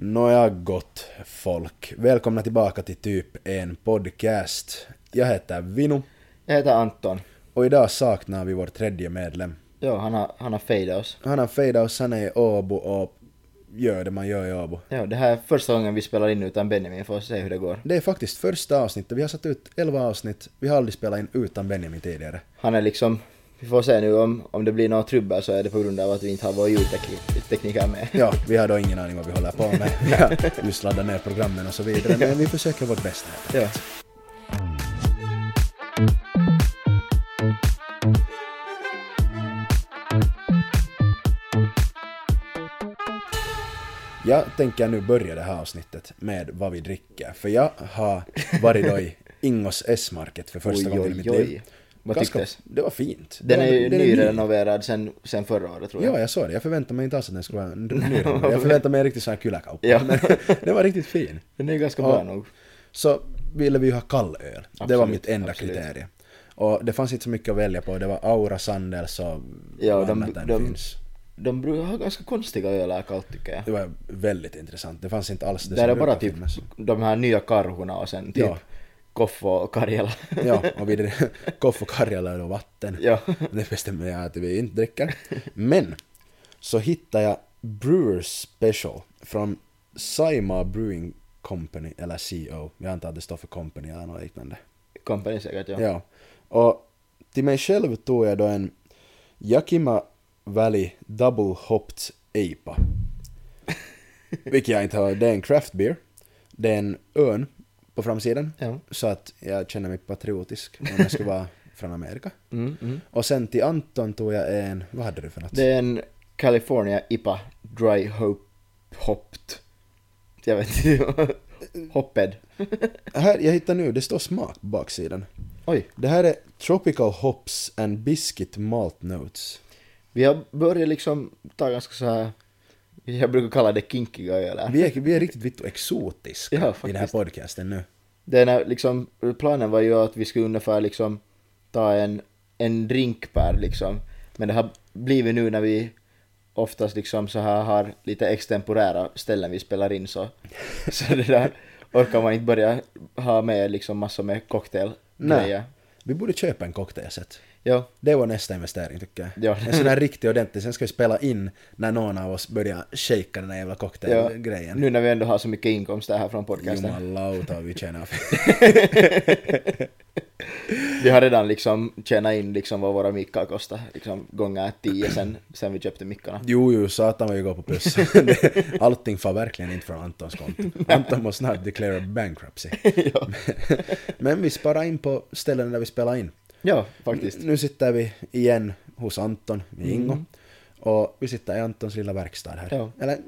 Nåja gott folk. Välkomna tillbaka till typ en podcast. Jag heter Vinu Jag heter Anton. och idag saknar vi vår tredje medlem. Ja, han har, han har fejdat oss. Han har fejdat oss, han är i Åbo och gör det man gör i Åbo. Ja, det här är första gången vi spelar in utan Benjamin, får se hur det går. Det är faktiskt första avsnittet, vi har satt ut 11 avsnitt, vi har aldrig spelat in utan Benjamin tidigare. Han är liksom, vi får se nu om, om det blir något trubbel så är det på grund av att vi inte har vår ljudtekniker med. Ja, vi har då ingen aning vad vi håller på med. Har just laddat ner programmen och så vidare, men vi försöker vårt bästa. Ja. Jag tänker nu börja det här avsnittet med vad vi dricker, för jag har varit då i Ingos S-market för första Oj, gången i mitt liv. Vad Ganska- tycktes? Det var fint. Den Det är ju ny. nyrenoverad sen, sen förra året tror jag. Ja, jag såg det. Jag förväntade mig inte alls att den skulle vara en ny. Jag förväntade mig en riktigt sån här kyläkauppa. Ja. Den var riktigt fin. Den är ju ganska Ja. bra nog. Så ville vi ju ha kall öl. det var Absolut, mitt enda absolut. kriterie. Och det fanns inte så mycket att välja på. Det var Aura, Sandels och Ja, vad de- annat där de- finns. De brukar ha ganska konstiga ölar kallt tycker jag. Det var väldigt intressant. Det fanns inte alls det Där är bara typ finnas. de här nya karhorna och sen typ Ja. Koffo och Karjala. Ja, och vid Koff och Karjala och vatten. ja. Det bestämmer jag att vi inte dricker. Men så hittade jag Brewers Special från Saima Brewing Company, eller CO. Jag antar att det står för Company eller något liknande. Company säkert ja. Ja. Och till mig själv tog jag då en Yakima Valley Double Hopped IPA. Vilket jag inte har. Det är en craft beer. Det är en ön på framsidan. Ja. Så att jag känner mig patriotisk om jag skulle vara från Amerika. Mm, mm. Och sen till Anton tog jag en, vad hade du för något? Det är en California IPA Dry Hope Hopped. Jag vet inte. Hopped. Här, jag hittar nu, det står smak på baksidan. Oj. Det här är Tropical Hops and Biscuit Malt Notes. Vi har börjat liksom ta ganska så här. Jag brukar kalla det kinkiga öler. Vi är, vi är riktigt vitt och exotiska Ja, i den här podcasten nu. Den är liksom, planen var ju att vi skulle ungefär liksom ta en, en drink per liksom. Men det har blivit nu när vi oftast liksom så här har lite extemporära ställen vi spelar in så, så det där orkar man inte börja ha med liksom massor med cocktailgrejer. Vi borde köpa en cocktailset. Ja, Det var nästa investering tycker jag. Ja. En sån här riktig ordentlig, sen ska vi spela in när någon av oss börjar shaka den här jävla ja. cocktailgrejen. Nu när vi ändå har så mycket inkomster här från podcasten. Jumalauta vi tjänar. Vi har redan liksom tjänat in liksom vad våra mickar kostar, liksom gånger tio sen, sen vi köpte mickarna. Jo, jo, satan vad vi går på plus. Allting får verkligen inte från Antons konto. Anton måste snart declare bankruptcy. ja. Men vi sparar in på ställen där vi spelar in. Ja, faktiskt. Nu sitter vi igen hos Anton i Ingo. Mm. Och vi sitter i Antons lilla verkstad här. Ja. Eller,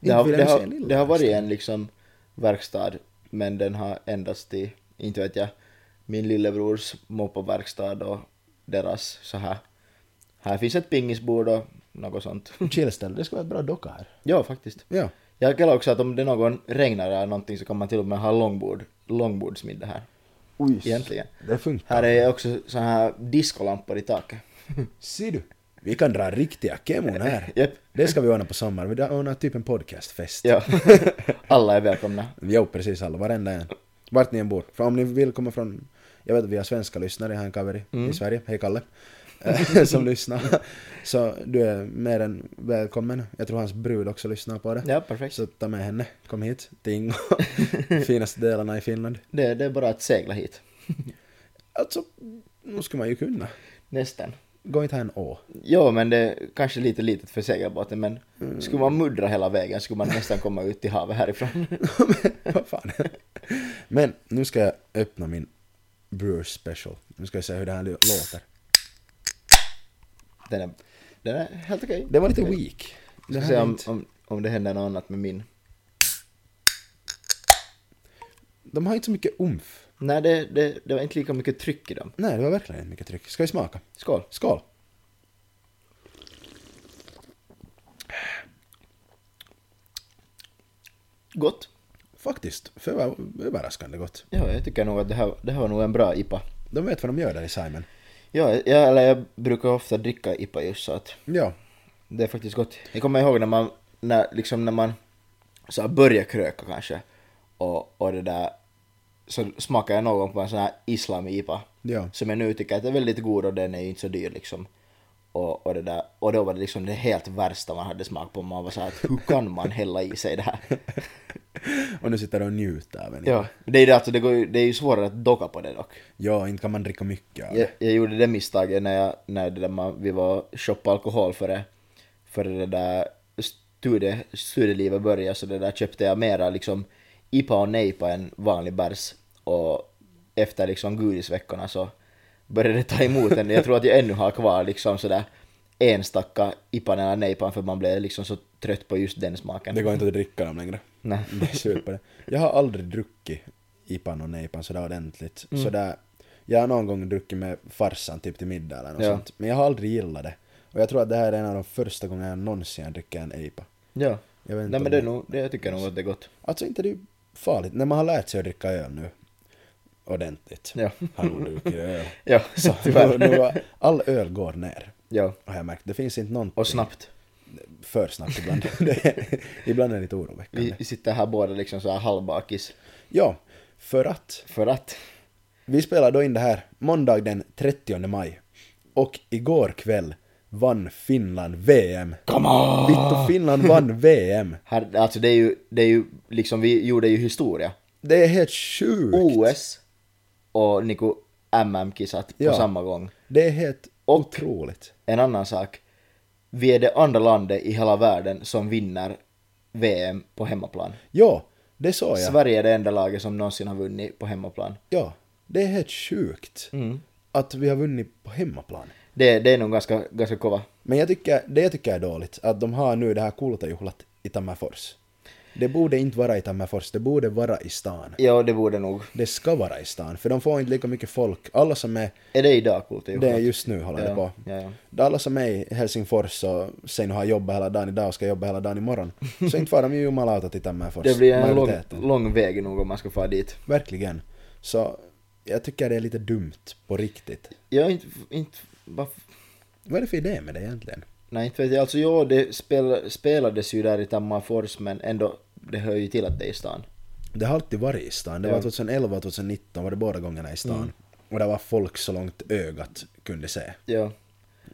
Det har, det, har, det har varit en liksom verkstad, men den har endast i, inte vet jag, min lillebrors moppoverkstad och deras så här. Här finns ett pingisbord och något sånt. Chillställe, det ska vara ett bra docka här. ja, faktiskt. Ja. Jag kallar också att om det någon regnar eller någonting så kan man till och med ha långbord, långbordsmiddag här. Oj. Egentligen. Det funkar. Här är också så här discolampor i taket. Ser du? Vi kan dra riktiga kemon här. Japp. Det ska vi ordna på sommaren. Vi ordnar typ en podcastfest. Ja. Alla är välkomna. Jo, precis alla. Varenda en. Vart ni än bor. För om ni vill komma från... Jag vet att vi har svenska lyssnare, har en kaveri Mm. i Sverige, hej Kalle, som lyssnar. Så du är mer än välkommen. Jag tror hans brud också lyssnar på det. Ja, perfekt. Så ta med henne, kom hit, till Ingo. Finaste delarna i Finland. Det, det är bara att segla hit. Alltså, nu ska man ju kunna. Nästan. Gå inte här en å. Jo, men det är kanske lite litet för segelbåten, men skulle man muddra hela vägen skulle man nästan komma ut till havet härifrån. Vad fan. Men nu ska jag öppna min Brewers Special. Nu ska vi se hur det här låter. Den är, den är helt okej. Det var lite Okej. weak. Vi ska se om, inte- om, om det händer något annat med min. De har inte så mycket umf. Nej, det, det, det var inte lika mycket tryck i dem. Nej, det var verkligen inte mycket tryck. Ska vi smaka? Skål. Skål! Gott. Faktiskt, för över- överraskande gott. Ja, jag tycker nog att det här, det här var nog en bra IPA. De vet vad de gör där i Simon. Ja, jag, eller jag brukar ofta dricka IPA just så att Ja, det är faktiskt gott. Jag kommer ihåg när man, när, liksom när man så började kröka kanske. Och, och det där, så smakade jag någon på en sån här islam-IPA. Ja. Som jag nu tycker att är väldigt god och den är ju inte så dyr liksom. Och, och, det där, och då var det liksom det helt värsta man hade smak på. Man var såhär att hur kan man hälla i sig det här? Och nu sitter du och njuter av en. ja, det är, det, alltså, det, går, det är ju svårare att docka på det dock. Ja, inte kan man dricka mycket av Jag, det. jag gjorde det misstaget när, jag, när det där man, vi var och shoppade alkohol före, före det där studie, studielivet började så det där köpte jag mera liksom IPA och NEIPA än vanlig bärs och efter liksom godisveckorna så började ta emot en. Jag tror att jag ännu har kvar liksom sådär enstaka IPA eller NEIPA för man blev liksom så trött på just den smaken. Det går inte att dricka dem längre. Nej. Det på det. Jag har aldrig druckit IPan och nejpan sådär ordentligt. Mm. Sådär, jag har någon gång druckit med farsan typ till middag eller något Ja. sånt. Men jag har aldrig gillat det. Och jag tror att det här är en av de första gångerna jag någonsin druckit en IPA. Ja. Jag vet inte Nej men det är nog, det, jag tycker nog att det är gott. Alltså inte det är farligt. När man har lärt sig att dricka öl nu ordentligt. Ja. Öl. Ja, Så nu, tyvärr. nu, har- all öl går ner. Ja, Har jag märkt. Det finns inte någonting. och snabbt. För snabbt ibland. är, ibland är det lite oroväckande. Vi, vi sitter här båda liksom så här halvbakis. Ja, för att För att Vi spelar då in det här måndag den 30 maj. Och igår kväll vann Finland VM. Come on! Vittu, Finland vann VM. Här, alltså det är ju, det är ju liksom, vi gjorde ju historia. Det är helt sjukt. OS och Niku MM-kissat på Ja. samma gång. Det är helt Och- otroligt. En annan sak, vi är det andra landet i hela världen som vinner VM på hemmaplan. Ja, det sa jag. Sverige är det enda laget som någonsin har vunnit på hemmaplan. Ja, det är helt sjukt. Mm. Att vi har vunnit på hemmaplan. Det, det är nog ganska, ganska kova. Men jag tycker, det jag tycker är dåligt, att de har nu det här kultajuhlat i Tammerfors. Det borde inte vara i Tammerfors, det borde vara i stan. Ja, det borde nog. Det ska vara i stan, för de får inte lika mycket folk. Alla som är, Är det idag coolt? det är just nu håller det på. Ja, ja, ja. Alla som är i Helsingfors och sen har jobbat hela dagen idag och ska jobba hela dagen imorgon. Så inte far de ju jumalauta till Tammerfors. Det blir en lång, lång väg nog om man ska få dit. Verkligen. Så jag tycker det är lite dumt på riktigt. Jag inte, inte, varför- Vad är det för idé med det egentligen? Nej inte vet jag. Alltså jo, det spel, spelades ju där i Tammerfors men ändå, det hör ju till att det är i stan. Det har alltid varit i stan. Det Ja. var 2011 och 2019 var det båda gångerna i stan. Mm. Och det var folk så långt ögat kunde se. Ja.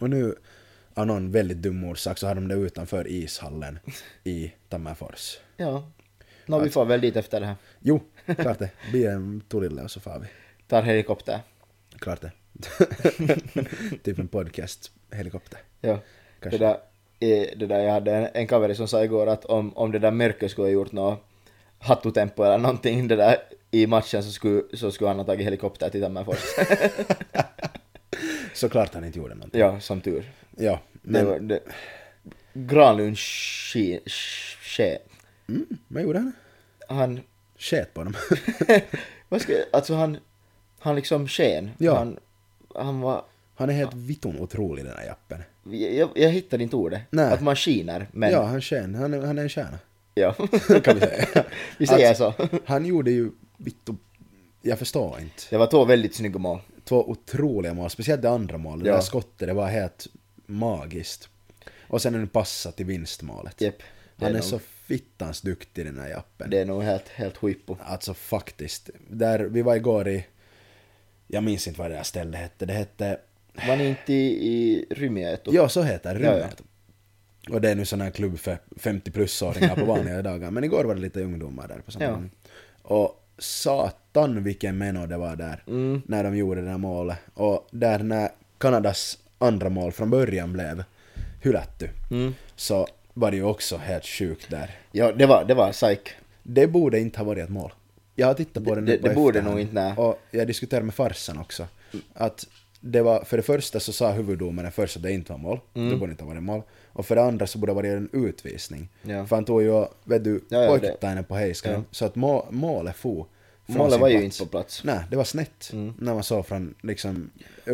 Och nu av någon väldigt dum orsak så har de det utanför ishallen i Tammerfors. Ja. Nå, vi får väl dit efter det här. Jo, klart det. Blir en Torille och så far vi. Tar helikopter. Klart det. typ en podcast, helikopter. Ja. Kanske. Det där, det där, jag hade en, en som sa igår att om, om det där mörkret skulle ha gjort något hattutempo eller någonting det där i matchen så skulle, så skulle han ha tagit helikopter till Tammerfors. Såklart han inte gjorde någonting. ja, som tur. Ja, Det men... var, det, Granlund ske, ske, Mm, vad gjorde han? han, Sket på dem. vad ska, alltså han, han liksom sken. Ja. Han, han var, Han är helt vitton otrolig den här jappen. Jag, jag hittade inte ordet. Nej. Att man skiner, men Ja, han sken. Han är, han är en stjärna. ja. Kan vi säga. vi säger så. Han gjorde ju vittu... Jag förstår inte. Det var två väldigt snygga mål. Två otroliga mål, speciellt det andra målet. Det Ja. där skottet, det var helt magiskt. Och sen en passa till vinstmålet. Jep. Det Han är nog- så fittans duktig den här jappen. Det är nog helt, helt huippo. Alltså faktiskt. Där, vi var igår i... Jag minns inte vad det där stället hette. Det hette... Var ni inte i, i Rymieto? Ja, så heter det. Ja, Rymmet. Och det är nu sån här klubb för 50 plus-åringar på vanliga dagar. Men igår var det lite ungdomar där på samma. Och satan vilken meno det var där. Mm. När de gjorde det där målet. Och där när Kanadas andra mål från början blev hylätty. Mm. Så var det ju också helt sjukt där. Ja, det var, det var psyk. Det borde inte ha varit ett mål. Jag har tittat på Det- det nu det- på det borde efterhand. nog inte, nej. Och jag diskuterade med farsan också. Att det var, för det första så sa huvuddomaren först att det inte var mål. Mm. Det borde inte ha varit mål. Och för det andra så borde det varit en utvisning. Ja. För han tog ju, vet du, Ja, ja, pojktainen på hejskan. Ja. Så att må, målet for Målet var ju plats. inte på plats. Nej, det var snett. Mm. När man såg från liksom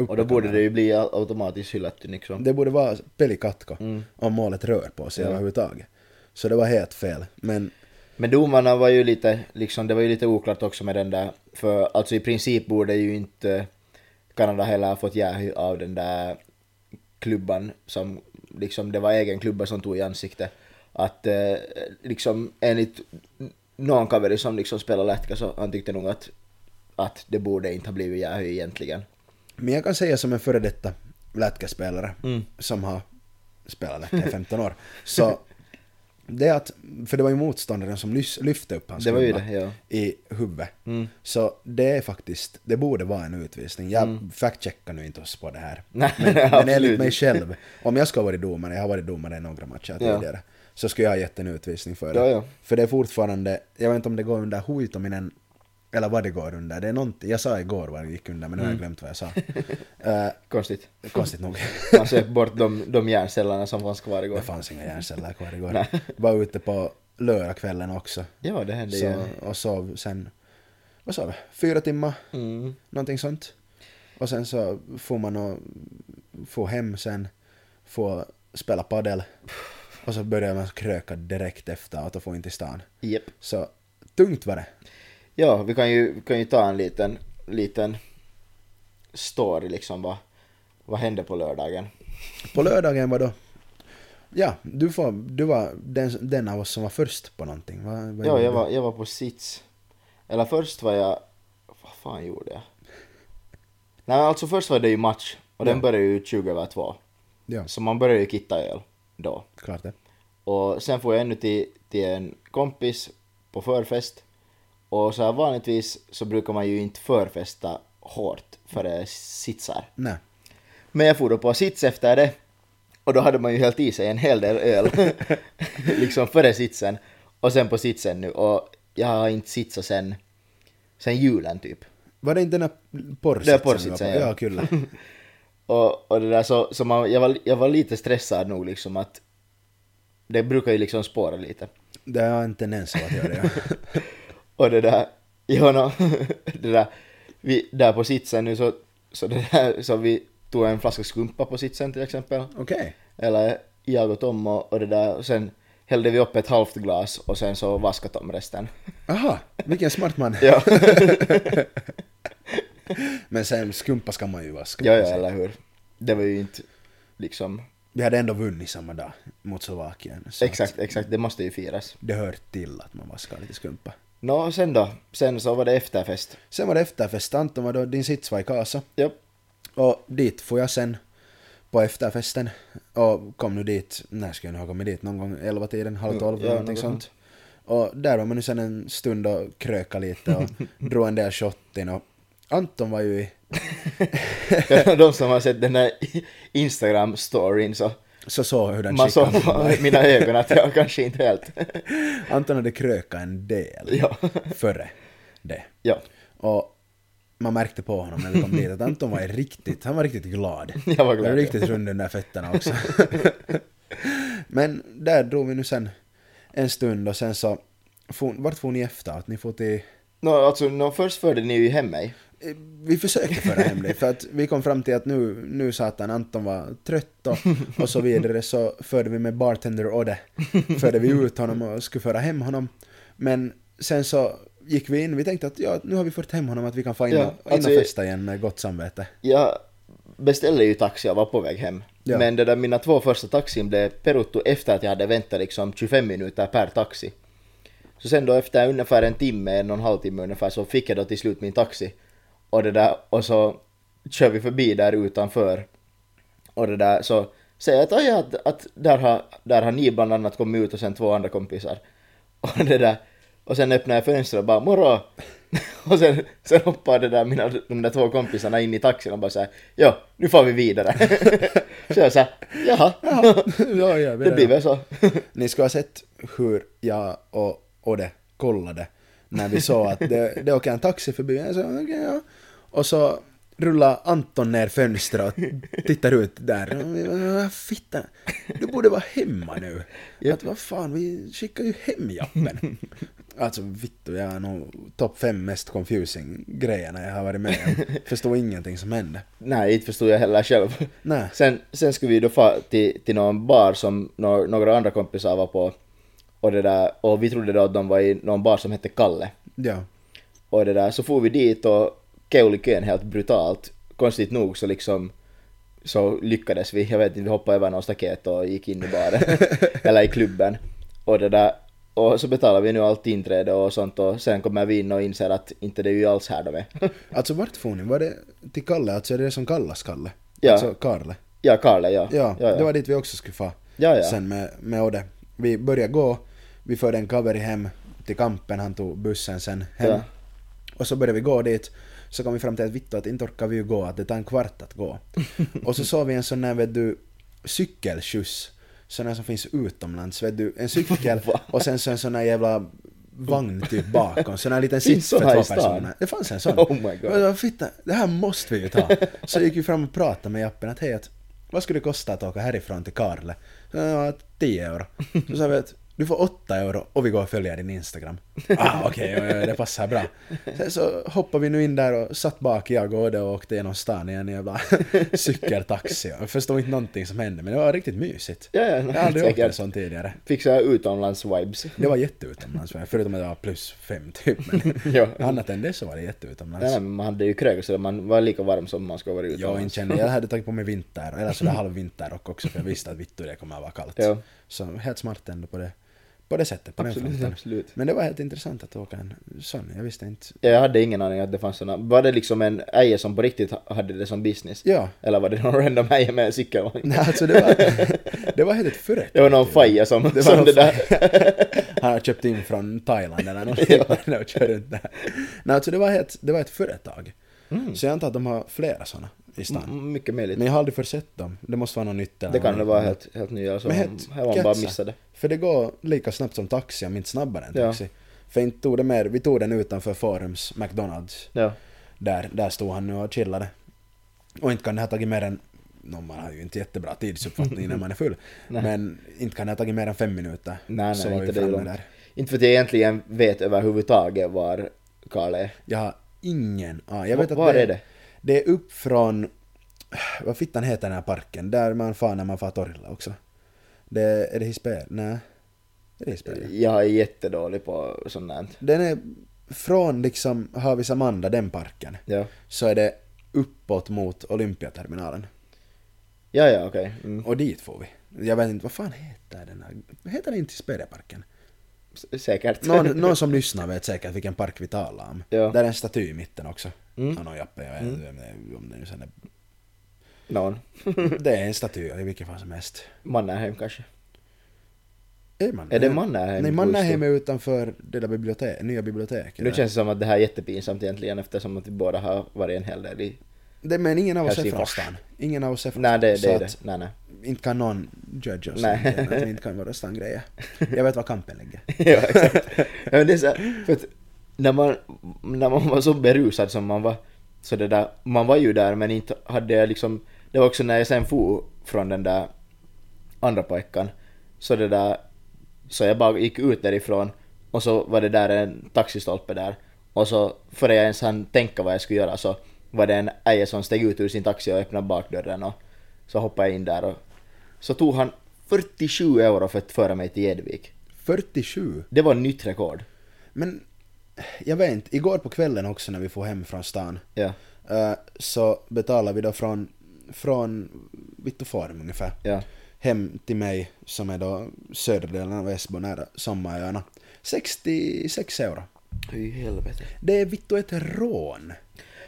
Och då borde det ju bli au- automatiskt hyllat liksom. Det borde vara pelikatko Mm. om målet rör på sig Ja. överhuvudtaget. Så det var helt fel. Men Men domarna var ju lite, liksom, det var ju lite oklart också med den där, för alltså i princip borde ju inte Kanada heller ha fått jähy av den där klubban som, liksom det var egen klubba som tog i ansiktet. att eh, liksom enligt någon kaveri som liksom spelar lätka så han tyckte nog att, att det borde inte ha blivit Jähy egentligen. Men jag kan säga som en före detta lätkaspelare Mm. som har spelat lätka i 15 år. Så det är att, för det var ju motståndaren som lyfte upp hans Det var ju gubbar det, ja. i huvudet. Mm. Så det är faktiskt, det borde vara en utvisning. Jag fact-checkar nu inte oss på det här. Nej, Men, enligt mig själv, om jag ska varit domare, jag har varit domare i några matcher Ja. tidigare, så skulle jag ha gett en utvisning för det. Ja, ja. För det är fortfarande, jag vet inte om det går under huitominen, eller vad det går under. Det är någonting, jag sa igår vad det gick under, men nu har Mm. jag glömt vad jag sa. Eh, Konstigt. konstigt nog. Man söp bort de, de hjärncellerna som fanns kvar igår. Det fanns inga hjärnceller kvar igår. Var ute på lördagskvällen också. Ja, det hände Så, ju. och sov sen, vad sa vi, fyra timmar, Mm. någonting sånt. Och sen så får man och få hem sen, få spela padel. Och så börjar man kröka direkt efter och få in till stan. Japp. Så tungt var det. Ja, vi kan ju, vi kan ju ta en liten, liten story liksom vad, vad hände på lördagen. På lördagen var då, ja, du, får, du var den, den av oss som var först på någonting. Vad, vad Ja, jag var, jag var på sits. Eller först var jag, vad fan gjorde jag? Nej alltså först var det ju match och den Ja. började ju 20 över två. Ja, Så man började ju kitta öl då. klart det. Och sen får jag ännu till, till en kompis på förfest. Och så här vanligtvis så brukar man ju inte förfesta hårt före sitsar. Nej. Men jag for då på sits efter det. Och då hade man ju helt i sig en hel del öl. liksom före sitsen. Och sen på sitsen nu. Och jag har inte sitsat sen, sen julen typ. Var det inte den där porrsitsen? Det porrsitsen, ja. Ja, kyllä. Och, och det där så, så man, jag, var, jag var lite stressad nog liksom att det brukar ju liksom spåra lite. Det har en tendens att göra det, ja. Och det där, ja no, det där, vi, där på sitsen nu så, så det där, så vi tog en flaska skumpa på sitsen till exempel. Okej. Eller jag och Tom och, och det där, och sen hällde vi upp ett halvt glas och sen så vaskade Tom resten. Aha, vilken smart man. Ja, Men sen skumpa ska man ju vaska. ja, ja eller hur. Det var ju inte liksom, Vi hade ändå vunnit samma dag mot Slovakien. Exakt, exakt, det måste ju firas. Det hör till att man vaskar lite skumpa. Nå, sen då? Sen så var det efterfest. Sen var det efterfest. Anton var då, din sits var i Kasa. Ja, Och dit får jag sen på efterfesten. Och kom nu dit, när ska jag nu ha kommit dit? Någon gång elva tiden, halv tolv, Ja, någonting sånt. Och där var man nu sen en stund och kröka lite och drog en del shot in och Anton var ju i, de som har sett den här Instagram-storyn så så så hur den man såg mig. mina ögon att jag kanske inte helt... Anton hade krökat en del ja. före det. ja, Och man märkte på honom när vi kom dit att Anton var riktigt, han var riktigt glad. jag var Han var glad. riktigt rund under fötterna också. Men där drog vi nu sen en stund och sen så, for, vart får ni efter? Att ni får till Nå, alltså, nå, först förde ni ju hem mig. Eh, vi försökte föra hem det för att vi kom fram till att nu, nu satan Anton var trött och, och så vidare så förde vi med bartender Odde förde vi ut honom och skulle föra hem honom men sen så gick vi in, vi tänkte att ja, nu har vi fört hem honom att vi kan få in, Ja, och, in alltså, och festa igen med gott samvete. Jag beställde ju taxi och var på väg hem. Ja. Men det där, mina två första taxin blev peruttu efter att jag hade väntat liksom 25 minuter per taxi. Så sen då efter ungefär en timme, en och en halv timme ungefär, så fick jag då till slut min taxi. Och det där, och så kör vi förbi där utanför. Och det där, så säger jag att, "Aj, att, att där, har, där har ni bland annat kommit ut och sen två andra kompisar. Och det där, och sen öppnar jag fönstret och bara moro! Och sen, sen hoppar det där mina, de där två kompisarna in i taxin och bara såhär ja, nu får vi vidare. så jag såhär, jaha, ja, ja, det blir väl så. Ni skulle ha sett hur jag och Odde kollade när vi såg att det, det åker en taxi förbi. Jag sa, okej, ja. Och så rullar Anton ner fönstret och tittar ut där. Fitta, du borde vara hemma nu. Japp. Att vad fan, vi skickar ju hem jappen. Alltså vittu, jag är nog topp fem mest confusing grejerna jag har varit med om. Förstår ingenting som hände. Nej, inte förstod jag heller själv. Nej. Sen, sen skulle vi då få till, till någon bar som nå- några andra kompisar var på. Och, det där, och vi trodde då att de var i någon bar som hette Kalle. Ja. Och det där, så får vi dit och keuli kön helt brutalt. Konstigt nog så liksom så lyckades vi, jag vet inte, vi hoppade över någon staket och gick in i baren. eller i klubben. Och det där, och så betalar vi nu allt inträde och sånt och sen kommer vi in och inser att inte det är ju alls här de är. Alltså vart for ni? Var det till Kalle? Alltså är det det som kallas Kalle? Ja. Alltså Karle? ja, Karle, ja. Ja, ja, det var dit vi också skulle få. Ja, ja. Sen med, med Odde. Vi började gå, vi förde en kaveri hem till kampen, han tog bussen sen hem. Ja. Och så började vi gå dit, så kom vi fram till att vittu att inte orkar vi ju gå, att det tar en kvart att gå. och så såg vi en sån där vet du, cykelskjuts, sån där som finns utomlands, vet du, en cykel och sen så en sån där jävla vagn typ bakom, sån här liten sits för två personer. Det fanns en sån. Oh my God. Jag, Fitta, det här måste vi ju ta. Så gick vi fram och pratade med Jappen att hej, att, vad skulle det kosta att åka härifrån till Karle? Så jag, 10 euro. Så sa vi att du får 8 euro och vi går och följer din Instagram. Ah, okej, ja, ja, det passar bra. Sen så hoppade vi nu in där och satt bak, jag och Odde och åkte genom stan i en jävla cykeltaxi. Jag förstod inte någonting som hände, men det var riktigt mysigt. Ja, ja, jag har aldrig åkt en sån tidigare. Fick så här utomlands-vibes. Det var jätteutomlands, förutom att det var plus fem typ. Men Ja. annat än det så var det jätteutomlands. Nej, men man hade ju krög så man var lika varm som man skulle Jag utomlands. inte kände, jag hade tagit på mig vinter, eller sådär halvvinterrock också för jag visste att vittu det kommer att vara kallt. Ja. Så helt smart ändå på det, på det sättet, på den Absolut, fronten. absolut. Men det var helt intressant att åka en sån, jag visste inte. Ja, Jag hade ingen aning att det fanns såna. Var det liksom en äje som på riktigt hade det som business? Ja, Eller var det någon random äje med en cykelvagn? nej, alltså det var, det var helt ett företag. Det var någon faja som, Det som det där... Han har köpt in från Thailand eller någonting och kör runt där. Nej, alltså det var, helt, det var ett företag. Så jag antar att de har flera såna i stan. Mycket möjligt. Men jag har aldrig försett dem. Det måste vara något nytt Det kan det vara helt, helt nya, alltså Men helt här var bara missade. För det går lika snabbt som taxi, om inte snabbare än Ja. taxi. För inte tog det mer, vi tog den utanför Forums McDonalds. Ja. Där, där stod han nu och chillade. Och inte kan det ha tagit mer än, no, man har ju inte jättebra tidsuppfattning när man är full. Men inte kan det ha tagit mer än fem minuter. Nej, så nej, var vi inte det långt. där. Inte för att jag egentligen vet överhuvudtaget var Karl är. Jag har ingen aning. Jag vet att Var är det? Det är upp från, vad fittan heter den här parken? Där man far när man far Torilla också. Det, är det Hisper? Nej. Är det Hisper? Jag är jättedålig på sånt där. Den är från liksom Havis Amanda, den parken, Ja. så är det uppåt mot Olympiaterminalen. Ja, ja, okej. Mm. Och dit får vi. Jag vet inte, vad fan heter den här? Heter det inte Hisperia-parken? S- Säkert. Någon, någon som lyssnar vet säkert vilken park vi talar om. Ja. Där är en staty i mitten också. Mm. Någon Jappe, jag vet inte vem det är, om det nu sen är. Någon. Det är en staty i vilket fall som helst. Mannerheim kanske. Är, man, Är det Mannerheim? Nej, Mannerheim är utanför det där bibliotek, nya biblioteket. Nu känns det som att det här är jättepinsamt egentligen eftersom att vi båda har varit en hel del i... det, men ingen av oss är från stan. Ingen av oss är från Nej, det, det är det. Nej, nej. Inte kan någon judge oss. Nej. Nej. Att vi inte kan våra stangrejer. Jag vet var kampen ligger. ja, exakt. Ja, men det är så här, för att när man, när man var så berusad som man var, så det där, man var ju där men inte hade jag liksom, det var också när jag sen for från den där andra pojkan, så det där, så jag bara gick ut därifrån och så var det där en taxistolpe där och så före jag ens hann tänka vad jag skulle göra så var det en äje som steg ut ur sin taxi och öppnade bakdörren och så hoppade jag in där och så tog han 47 euro för att föra mig till Edvik. 47. Det var nytt rekord. Men jag vet inte, igår på kvällen också när vi får hem från stan Ja, eh, så betalade vi då från, från Vittuforum ungefär ja. hem till mig som är då södra delen av Esbo nära Sommaröarna. 66 euro. Fy helvete. Det är vittu ett rån.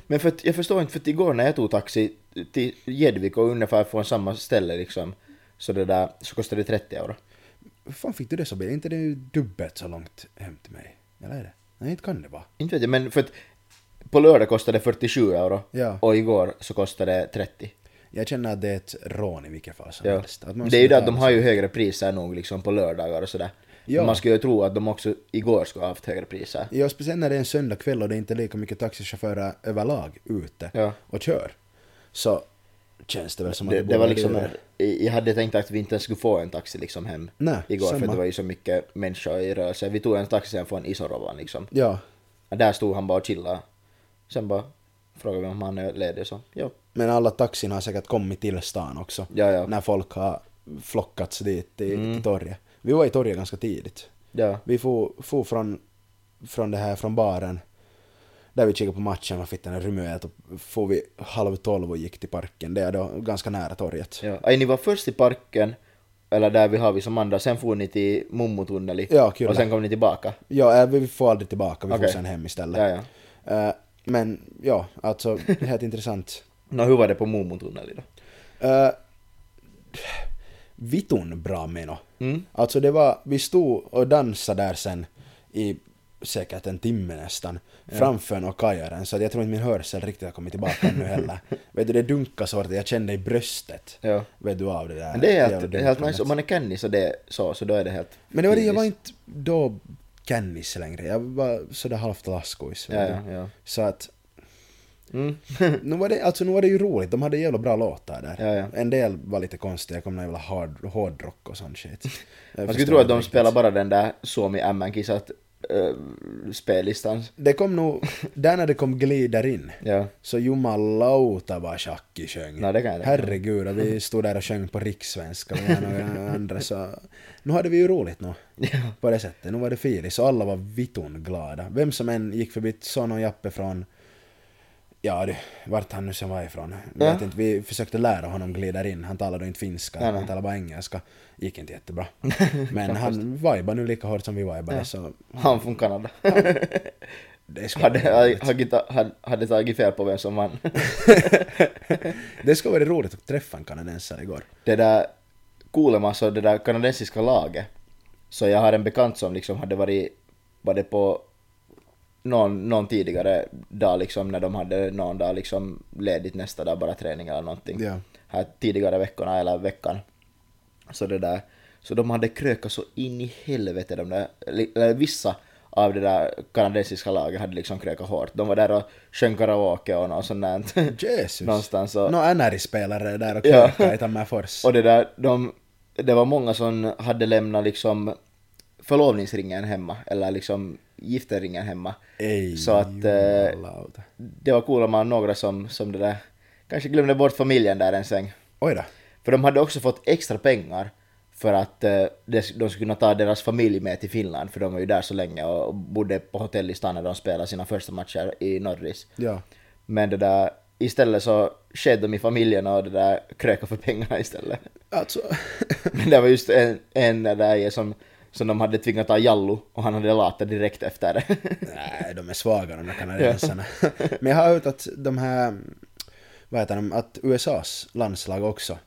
Men för att, jag förstår inte, för att igår när jag tog taxi till Gäddvik och ungefär från samma ställe liksom, så det där, så kostade det 30 euro. Hur fan fick du det så billigt? inte det är ju dubbelt så långt hem till mig? Eller är det? Nej, inte kan det vara. Inte vet jag, men för att på lördag kostade det 47 euro Ja. och igår så kostade det 30. Jag känner att det är ett rån i vilket fall som Ja. helst. Att man Det är ju ska det att de betala har ju högre priser nog liksom på lördagar och sådär. Ja. Men Man skulle ju tro att de också igår skulle ha haft högre priser. Ja, speciellt när det är en söndagkväll och det är inte lika mycket taxichaufförer överlag ute Ja. och kör. Så känns det väl som att Det, det, det var liksom, dyrare. jag hade tänkt att vi inte ens skulle få en taxi liksom hem Nej, igår för samma. det var ju så mycket människor i rörelse. Vi tog en taxi sen från Isorovan liksom. Ja, Och där stod han bara och chillade. Sen bara frågade vi om han är ledig så ja. men alla taxin har säkert kommit till stan också. Ja, ja. När folk har flockats dit till, Mm. till torget. Vi var i torget ganska tidigt. Ja. Vi for, for från, från det här, från baren. Där vi kikade på matchen, vad fick den här Rymöet och for vi halv tolv och gick till parken. Det är då ganska nära torget. ja. Aj, ni var först i parken eller där vi har vi som andra, sen får ni till Mummotunneli Ja, kyllä. och sen kom ni tillbaka. Ja, äh, vi får aldrig tillbaka, vi får Okej. sen hem istället. Ja, ja. Eh, men ja, alltså helt intressant. Nå, hur var det på Mummotunneli då? Uh, vitun bra meno. Mm. Alltså det var, vi stod och dansade där sen i säkert en timme nästan framför någon kajaren så jag tror inte min hörsel riktigt har kommit tillbaka ännu heller. Vet du, det dunkade så att jag kände i bröstet. Ja. Vet du av det där? Men det är helt, det är helt nice, om man är kenny så det är så, så då är det helt Men det var det, jag var inte då kännis längre. Jag var sådär halvt laskois. Ja, ja, ja. Så att, Mm. nu var, det, alltså, nu var det ju roligt. De hade jävla bra låtar där. Ja, ja. En del var lite konstiga, jag kom någon jävla hard, hårdrock och sån shit. Man skulle tro att de spelar bara den där Suomi MM-kissat äh, spellistan. Det kom nog, där när det kom glider in, Ja. så jumalauta vad Shaki sjöng. Nej, det kan jag. Herregud, och vi stod där och sjöng på rikssvenska med några andra så... Nu hade vi ju roligt nu. Ja. På det sättet. Nu var det filis och alla var vitun glada. Vem som än gick förbi son och Jappe från... Ja du, vart han nu sen var ifrån. Ja. Vet inte, vi försökte lära honom glider in. Han talade inte finska, Nej, nej. han talade bara engelska. Gick inte jättebra. Men han vibar nu lika hårt som vi vibade så... Han från Kanada. Det hade, hade, hade, hade tagit fel på vem som vann. det ska vara roligt att träffa en kanadensare igår. det där Kuulemma så det där kanadensiska laget. Så jag har en bekant som liksom hade varit, var det på någon, någon tidigare dag liksom när de hade någon dag liksom ledigt nästa dag bara träning eller någonting. Ja. Här tidigare veckorna eller veckan. Så det där, så de hade krökat så in i helvete de där, eller vissa av det där kanadensiska laget hade liksom krökat hårt. De var där och sjöng karaoke och något sånt där. Jesus. Någonstans och... Nå NR-spelare där och Ja. krökade i Tammerfors. Och det där, de, det var många som hade lämnat liksom förlovningsringen hemma, eller liksom gifteringen hemma. Ej, Så att eh, det var coolt man några som, som det där, kanske glömde bort familjen där en sväng. Oj då. För de hade också fått extra pengar för att eh, de, de skulle kunna ta deras familj med till Finland, för de var ju där så länge och bodde på hotell i stan när de spelade sina första matcher i Norris. Ja. Men det där, istället så skedde de i familjen och det där kröka för pengarna istället. Alltså... Men det var just en, en där som, som de hade tvingat ta Jallu och han hade lata direkt efter. Nej, de är svaga de där kanadensarna. Men jag har hört att de här, vad heter de, att USAs landslag också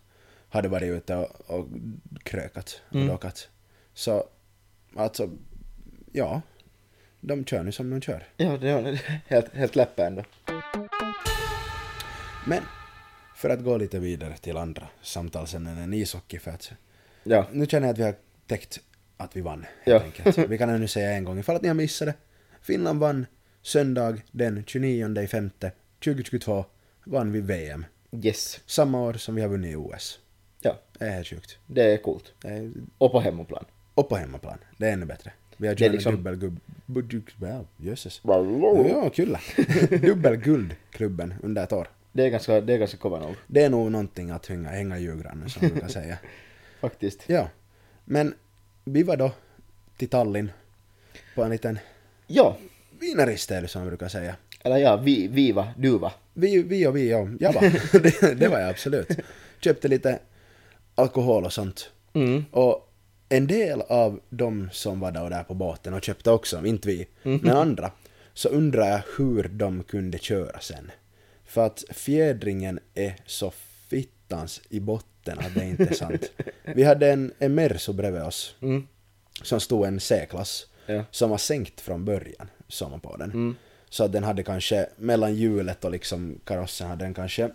hade varit ute och, och krökat och Mm. dockat. Så, alltså, ja. De kör nu som de kör. ja, det var helt, helt läppe ändå. Men, för att gå lite vidare till andra samtalsämnen än ishockey, för att Ja, nu känner jag att vi har täckt att vi vann, Ja. helt enkelt. Vi kan ännu säga en gång, ifall att ni har missat det. Finland vann söndag den 29 femte 2022 vann vi VM. yes. Samma år som vi har vunnit OS. Ja, Det är helt sjukt. det är coolt. Det är, Och på hemmaplan. och på hemmaplan. Det är ännu bättre. Vi har kört liksom- dubbelgubb... Jösses. Ja, kyllä. Dubbelguldklubben under ett år. Det är ganska, det är ganska kova nog. Det är nog någonting att hänga, hänga i julgranen som man brukar säga. Faktiskt. Ja. Men vi var då till Tallinn på en liten Ja, vinaristälj som man brukar säga. eller ja, vi, vi va, du va. Vi, vi och vi, ja. Jag var. det, det var jag absolut. Köpte lite alkohol och sånt. Mm. Och en del av de som var där, och där på båten och köpte också, inte vi, men andra, så undrar jag hur de kunde köra sen. För att fjädringen är så fittans i botten att det inte är sant. Vi hade en, en Merso bredvid oss, Mm. som stod en C-klass, Ja. som var sänkt från början, såg man på den. Mm. Så att den hade kanske, mellan hjulet och liksom karossen hade den kanske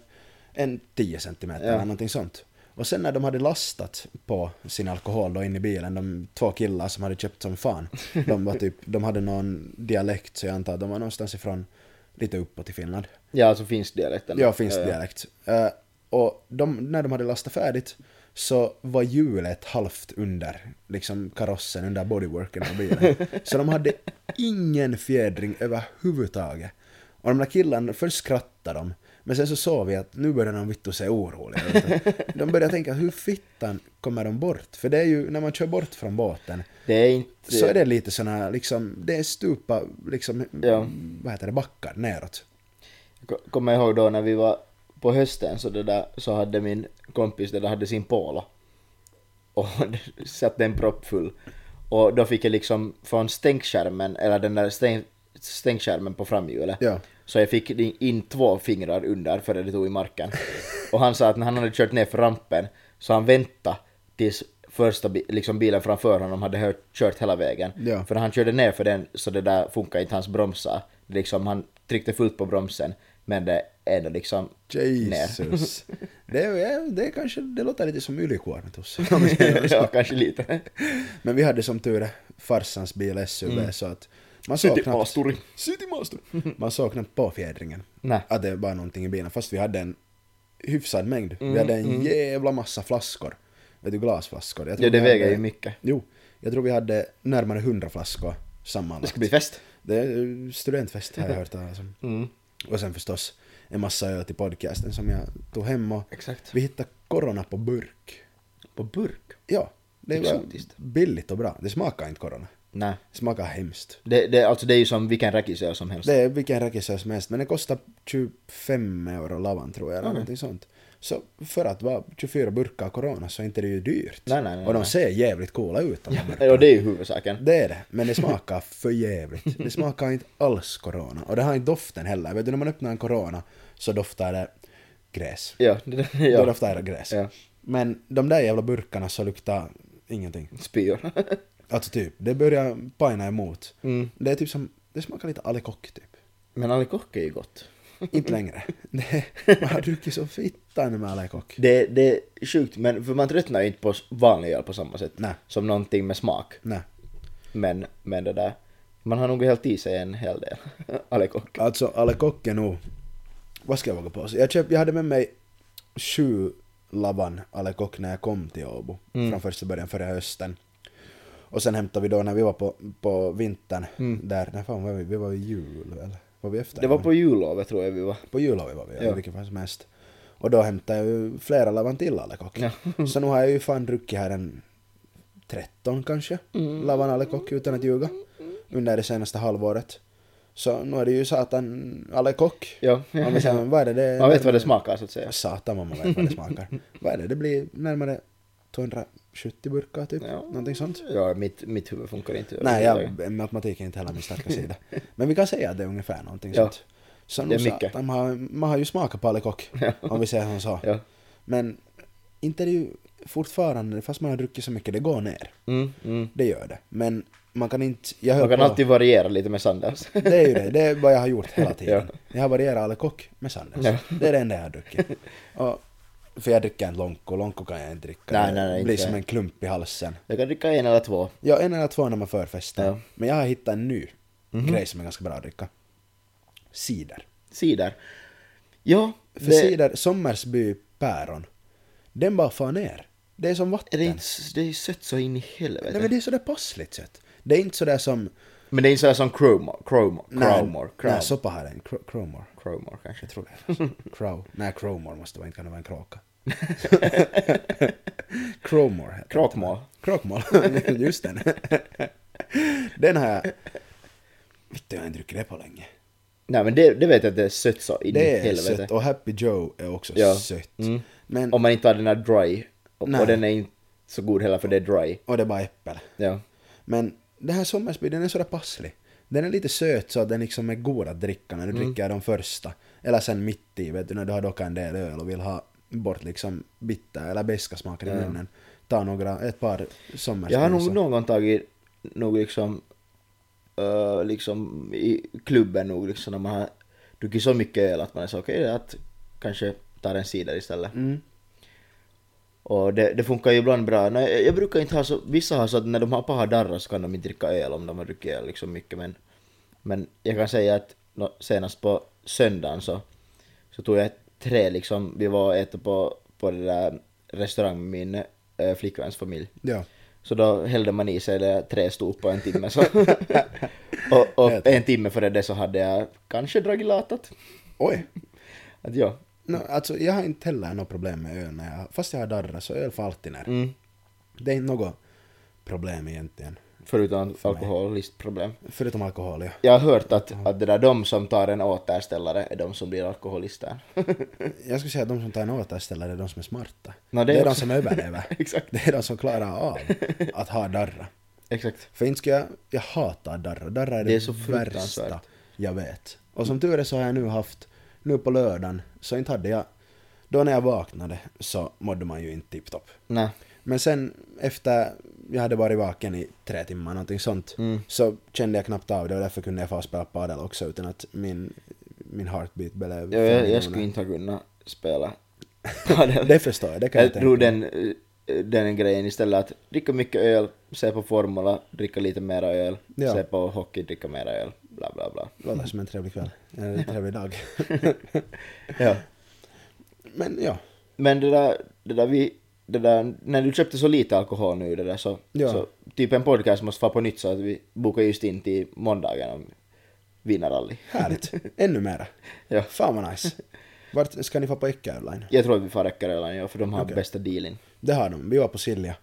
en 10 centimeter Ja. eller någonting sånt. Och sen när de hade lastat på sin alkohol då in i bilen, de två killar som hade köpt som fan, de var typ, de hade någon dialekt så jag antar att de var någonstans ifrån lite uppåt i Finland. Ja, alltså finns dialekten. Ja, finns ja, ja. dialekt. Eh, och de, när de hade lastat färdigt så var hjulet halvt under liksom karossen, under bodyworken av bilen. så de hade ingen fjädring överhuvudtaget. Och de där killarna, först skrattade de, men sen så såg vi att nu börjar de vittu se oroliga. De började tänka, hur fittan kommer de bort? För det är ju, när man kör bort från båten, Det är inte... så är det lite här, liksom, det är stupa, liksom, Ja. vad heter det, backar neråt. Ko- Kommer jag ihåg då när vi var på hösten så, det där, så hade min kompis det där hade sin polo. och satte den proppfull. Och då fick jag liksom från stänkskärmen, eller den där stäng, stänkskärmen på framhjulet, Ja. så jag fick in två fingrar under före det tog i marken. Och han sa att när han hade kört ner för rampen så han väntade tills första liksom bilen framför honom hade hört, kört hela vägen. Ja. För när han körde ner för den så det där funkar inte hans bromsar. Liksom han tryckte fullt på bromsen men det ändå liksom Jesus. Det, är, det, är kanske, det låter lite som ylikuormitus. ja, kanske lite. Men vi hade som tur är farsans bil SUV så att man såg knappt... City Master. Man såg knappt på fjädringen. Nej. Att det var någonting i bilen. Fast vi hade en hyfsad mängd. vi hade en jävla massa flaskor. Vet du, glasflaskor. Ja, det väger hade- ju mycket. Jo. Jag tror vi hade närmare 100 flaskor sammanlagt. Det ska bli fest. Det är studentfest har jag hört talas om. Mm. Och sen förstås en massa öl till podcasten som jag tog hem och Exakt. vi hittade corona på burk. På burk? Ja, det var Exotiskt. billigt och bra. Det smakar inte corona. Nej. Det smakar hemskt. Det, det, alltså det är ju som vilken räkisöl som helst. Det är vilken räkisöl som helst, men det kostar 25 euro lavan tror jag, eller någonting sånt. Så för att vara 24 burkar corona så är inte det ju dyrt. Nej, nej, nej, och de ser jävligt coola ut de burkarna. Och det är ju huvudsaken. Det är det, men det smakar för jävligt. Det smakar inte alls corona. Och det har inte doften heller. Vet du, när man öppnar en corona så doftar det gräs. Ja, det, Då ja. doftar det gräs. Ja. Men de där jävla burkarna så luktar ingenting. Spyor. Alltså typ, det börjar pajna emot. Mm. Det är typ som, det smakar lite alekock typ. Men alekock är ju gott. Inte längre. Det, man har druckit så fittan med alekock. Det, det är sjukt, men för man tröttnar ju inte på vanlig öl på samma sätt. Nej. Som någonting med smak. Nej. Men, men det där, man har nog hällt i sig en hel del alekock. Alltså alekock är nog, vad ska jag våga på? Jag, köp, jag hade med mig sju lavan alekock när jag kom till Åbo. Mm. Från första början förra hösten. Och sen hämtade vi då när vi var på, på vintern. Mm. Där, när fan var vi? Vi var i jul eller? Var vi efter? Det var på jullovet tror jag vi var. På jullovet var vi, ja. Ja. vilket fall som helst. Och då hämtade jag ju flera lavan till alekock. Ja. Så nu har jag ju fan druckit här en 13 kanske, Mm. lavan alekock utan att ljuga. Under det senaste halvåret. Så nu är det ju satan alekock. Ja. Om vi säger, vad är det? det Man vet vad det smakar så att säga. Satan vad man vet vad det smakar. vad är det? Det blir närmare 270 burkar typ. Ja. Någonting sånt. Ja, mitt, mitt huvud funkar inte. Nej, jag, matematik är inte heller min starka sida. Men vi kan säga att det är ungefär någonting Ja. sånt. Så Det är mycket. satan, man, har, man har ju smakat på alekock. Ja. Om vi säger som så. Ja. Men inte är det ju fortfarande, fast man har druckit så mycket, det går ner. Mm, mm. Det gör det. Men man kan inte... Jag Man kan på, alltid variera lite med Sanders. Det är ju det. Det är vad jag har gjort hela tiden. Ja. Jag har varierat alekock med Sanders. Det är det enda jag har druckit. Och, för jag dricker inte Lonko. Lonko kan jag inte dricka. Nej, nej, nej, det blir inte som en klump i halsen. Jag kan dricka en eller två. Ja, en eller två när man förfestar. Ja. Men jag har hittat en ny Mhm. grej som är ganska bra att dricka. Cider. Cider. Ja, För det, cider, Sommersby päron, den bara far ner. Det är som vatten. är det, inte, det är sött så in i helvete. Nej men det är sådär passligt sött. Det är inte sådär som... Men det är inte sådär som Crowmore. Crowmore. Crowmore. Nej, Crow. soppa har den. Cro- Crowmore. Crowmore kanske. Jag tror det. Crow. Nej, Crowmore måste vara, inte kan det vara en kråka. Crowmore. Kråkmål. Kråkmål, just den. den jag... Vet du, jag har inte druckit det på länge. Nej men det, det vet jag att det är sött så in i Det är helvete. sött och Happy Joe är också Ja. sött. Mm. Men, Om man inte har den här dry. Och, Nej. och den är inte så god heller för det är dry. och det är bara äppel. Ja. Men den här Sommersby, den är sådär passlig. Den är lite söt så att den liksom är god att dricka när du Mm. dricker de första. Eller sen mitt i, vet du, när du har dockat en del öl och vill ha bort liksom bitter eller beska smaken i Ja. munnen. Ta några, ett par Sommersby. Jag har nog någon gång tagit nog liksom uh, liksom i klubben nog liksom när man har druckit så mycket öl att man är så okej att kanske tar en cider istället. Mm. Och det, det funkar ju ibland bra. Nej, jag brukar inte ha så, vissa har så att när de har paha darrar så kan de inte dricka öl om de har druckit öl liksom mycket men men jag kan säga att senast på söndagen så så tog jag tre liksom, vi var och äta på, på det där restaurang med min äh, flickväns familj. Ja. Så då hällde man i sig det tre stop på en timme så. och, och en timme före det så hade jag kanske dragit latat. Oj. Att ja. No, alltså jag har inte heller något problem med öl när jag, fast jag har darrat så öl får alltid ner. Mm. Det är inte något problem egentligen. Förutom alkoholistproblem. Förutom alkohol, ja. Jag har hört att, att det där de som tar en återställare är de som blir alkoholister. Jag skulle säga att de som tar en återställare är de som är smarta. Nå, det är, de också- som överlever. Exakt. Det är de som klarar av att ha darra. Exakt. För inte ska jag, jag hatar darra. Darra är det, Det är så värsta jag vet. Och som tur är så har jag nu haft, nu på lördagen, så inte hade jag, då när jag vaknade så mådde man ju inte tipptopp. Nej. Men sen efter jag hade varit vaken i tre timmar, någonting sånt, Mm. så kände jag knappt av det och därför kunde jag få spela padel också utan att min, min heartbeat blev Jag, fem jag, jag skulle inte ha kunnat spela padel. Det förstår jag, det kan jag, Jag tror mig. den, den grejen istället att dricka mycket öl, se på Formula, dricka lite mera öl, Ja. se på hockey, dricka mera öl, bla bla bla. Låter som en trevlig kväll. En trevlig dag. Ja. Men ja, Men det där, det där vi, det där, när du köpte så lite alkohol nu det där så, Ja. så typ en podcast måste vara på nytt så att vi bokar just in till måndagen om vinnarrally. härligt. Ännu mera. Ja. Fan vad nice. Vart ska ni få på Ecka Airline? Jag tror att vi får räcka redan ja, för de har Okej. bästa dealen. Det har de. Vi var på Silja.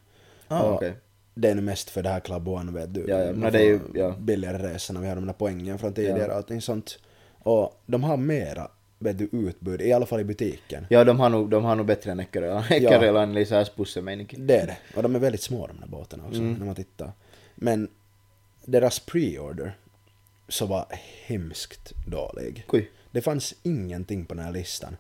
Ah, okej. Det är nu mest för det här Club One vet du. Ja, ja, men det är ju- ja. Billigare resor när vi har de där poängen från tidigare och allting sånt. Och de har mera du, utbud, i alla fall i butiken. Ja, de har nog, de har nog bättre än Eckeröland. Eckeröland är lite såhär spussemeininki. Det är det. Och de är väldigt små de där båtarna också, Mm. när man tittar. Men deras pre-order så var hemskt dålig. Kuj. Det fanns ingenting på den här listan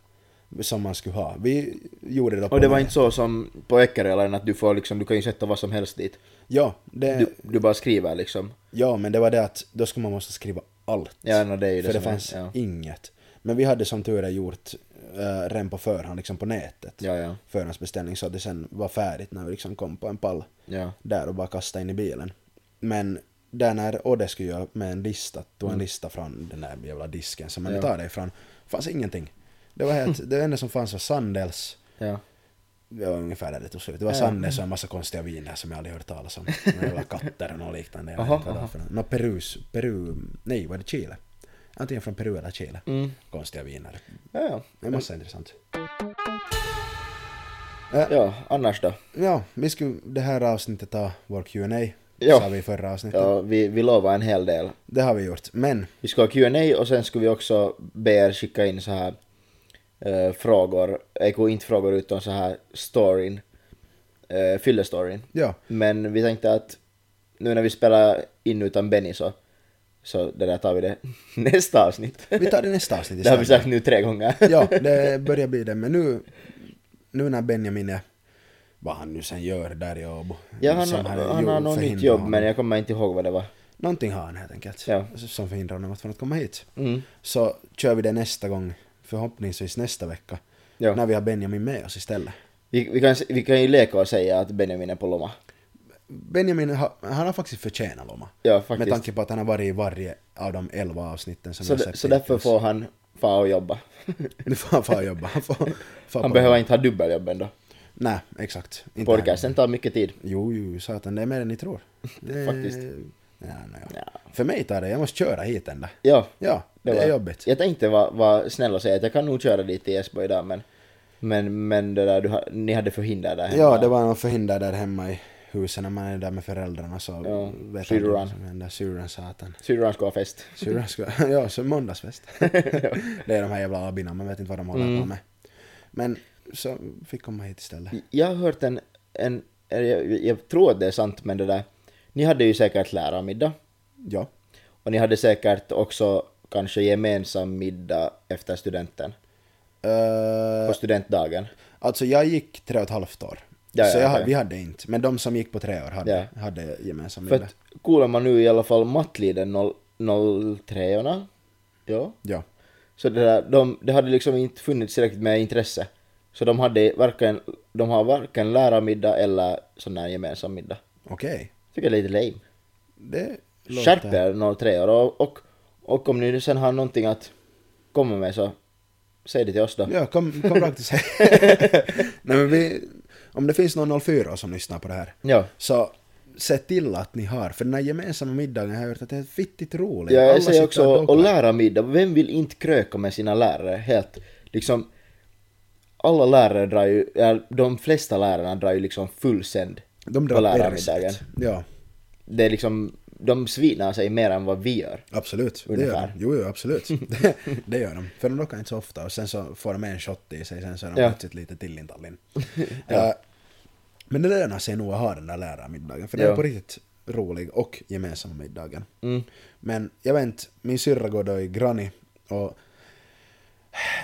som man skulle ha. Vi gjorde det Och det var nät. inte så som på Eckeröland att du får liksom, du kan ju sätta vad som helst dit. Ja, det, Du, du bara skriver liksom. ja, men det var det att då skulle man måste skriva allt. Ja, no, det är ju det för det som är- fanns ja. inget. Men vi hade som tur är gjort uh, redan på förhand, liksom på nätet. Ja, ja. Förhandsbeställning så att det sen var färdigt när vi liksom kom på en pall Ja. där och bara kastade in i bilen. Men där när Odde skulle göra med en lista, tog en Mm. lista från den där jävla disken som man Ja. tar det ifrån, fanns ingenting. Det var helt, det enda som fanns var Sandels, Ja. det var ungefär där det tog slut. Det var Ja. Sandels och en massa konstiga viner som jag aldrig hört talas om. Några katter och något liknande. Något. Nå, Perus, Peru, nej var det Chile? Antingen från Peru eller Chile. Mm. Konstiga viner. Ja, ja. Det är massa intressant. Ja, annars då? Ja, vi skulle det här avsnittet ta vår Q&A Ja. sa vi i förra avsnittet. Ja, vi, vi lovar en hel del. Det har vi gjort. Men, Vi ska ha Q&A och sen ska vi också be er skicka in så här eh, frågor, eh, inte frågor utan så här storyn, uh, fyllestoryn. ja, Men vi tänkte att nu när vi spelar in utan Benny så, så det där tar vi det nästa avsnitt. vi tar det nästa avsnitt Det har vi istället. sagt nu tre gånger. Ja, det börjar bli det. Men nu, nu när Benjamin är, vad han nu sen gör där i Åbo. Ja, han, han, han har något nytt jobb honom. men jag kommer inte ihåg vad det var. Någonting har han helt enkelt. Ja. Som förhindrar honom från att komma hit. Mm. Så kör vi det nästa gång, förhoppningsvis nästa vecka. Ja. När vi har Benjamin med oss istället. Vi, vi, kan, vi kan ju leka och säga att Benjamin är på lomma. Benjamin, har, han har faktiskt förtjänat Lomma. Ja, Med faktiskt. tanke på att han har varit i varje av de elva avsnitten som Så, jag sett så därför får han fara och jobba. Nu får han fan jobba. Han, får, Han behöver inte ha dubbeljobb ändå. Nej, exakt. Inte. Podcasten tar mycket tid. Jo, jo, satan, det är mer än ni tror. Det... Faktiskt. Ja, no, ja. Ja. För mig tar det, jag måste köra hit ända. Ja, Ja, det, det är var- jobbigt. jag tänkte vara var snäll och säga att jag kan nog köra dit till Esbo idag men men, men det där, du, ni hade förhinder där Ja, det var någon förhinder där hemma i huset när man är där med föräldrarna så Ja, vet aldrig vad som händer. Syrran satan. Syrran ska ha fest. Syrran ska, ja, så måndagsfest. det är de här jävla abina, man vet inte vad de håller Mm. på med. Men så fick komma hit istället. Jag har hört en, en jag, jag tror att det är sant men det där, ni hade ju säkert lärarmiddag Ja. och ni hade säkert också kanske gemensam middag efter studenten, Uh, på studentdagen. alltså jag gick tre och ett halvt år. Ja, så ja, jag, vi hade inte. Men de som gick på tre år hade, hade gemensam För att kolar man nu i alla fall mattliden 03 orna ja, Ja. Så det, där, de, det hade liksom inte funnits tillräckligt med intresse. Så de hade varken, de har varken lärarmiddag eller sån här gemensam middag. Okej. Tycker jag är lite lame. Det Skärp er 03 år och, och, och om ni sen har någonting att komma med så säg det till oss då. Ja, kom, kom rakt och säg. Nej men vi, om det finns någon 04 som lyssnar på det här, Ja. så se till att ni har, för den här gemensamma middagen har jag hört att det är fittigt roligt. Ja, Alla jag säger sitter också, och och lärarmiddag, vem vill inte kröka med sina lärare helt, liksom, alla lärare drar ju, ja, de flesta lärarna drar ju liksom full sänd De på drar lärarmiddagen. perset. Ja. det är liksom, de svinar sig mer än vad vi gör. Absolut, det gör de. Jo, jo, absolut. det, det gör de. För de dockar inte så ofta och sen så får de en shot i sig, sen så är de Ja. plötsligt lite till i Tallinn. Ja. men det lönar sig nog att ha den där lärarmiddagen, för det Ja. är på riktigt rolig och gemensamma middagen. Mm. Men jag vet inte, min syrra går då i Granny och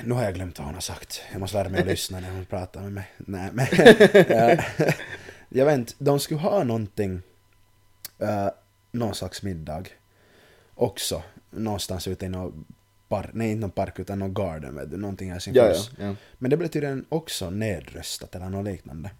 nu har jag glömt vad hon har sagt. Jag måste lära mig att lyssna när hon pratar med mig. Nej, men eh, jag vet inte, de skulle ha någonting, uh, någon slags middag också, någonstans ute i någon park, nej inte någon park utan någon garden du, någonting i Ja, Helsingfors. ja, ja. Men det blir tydligen också nedröstat eller något liknande.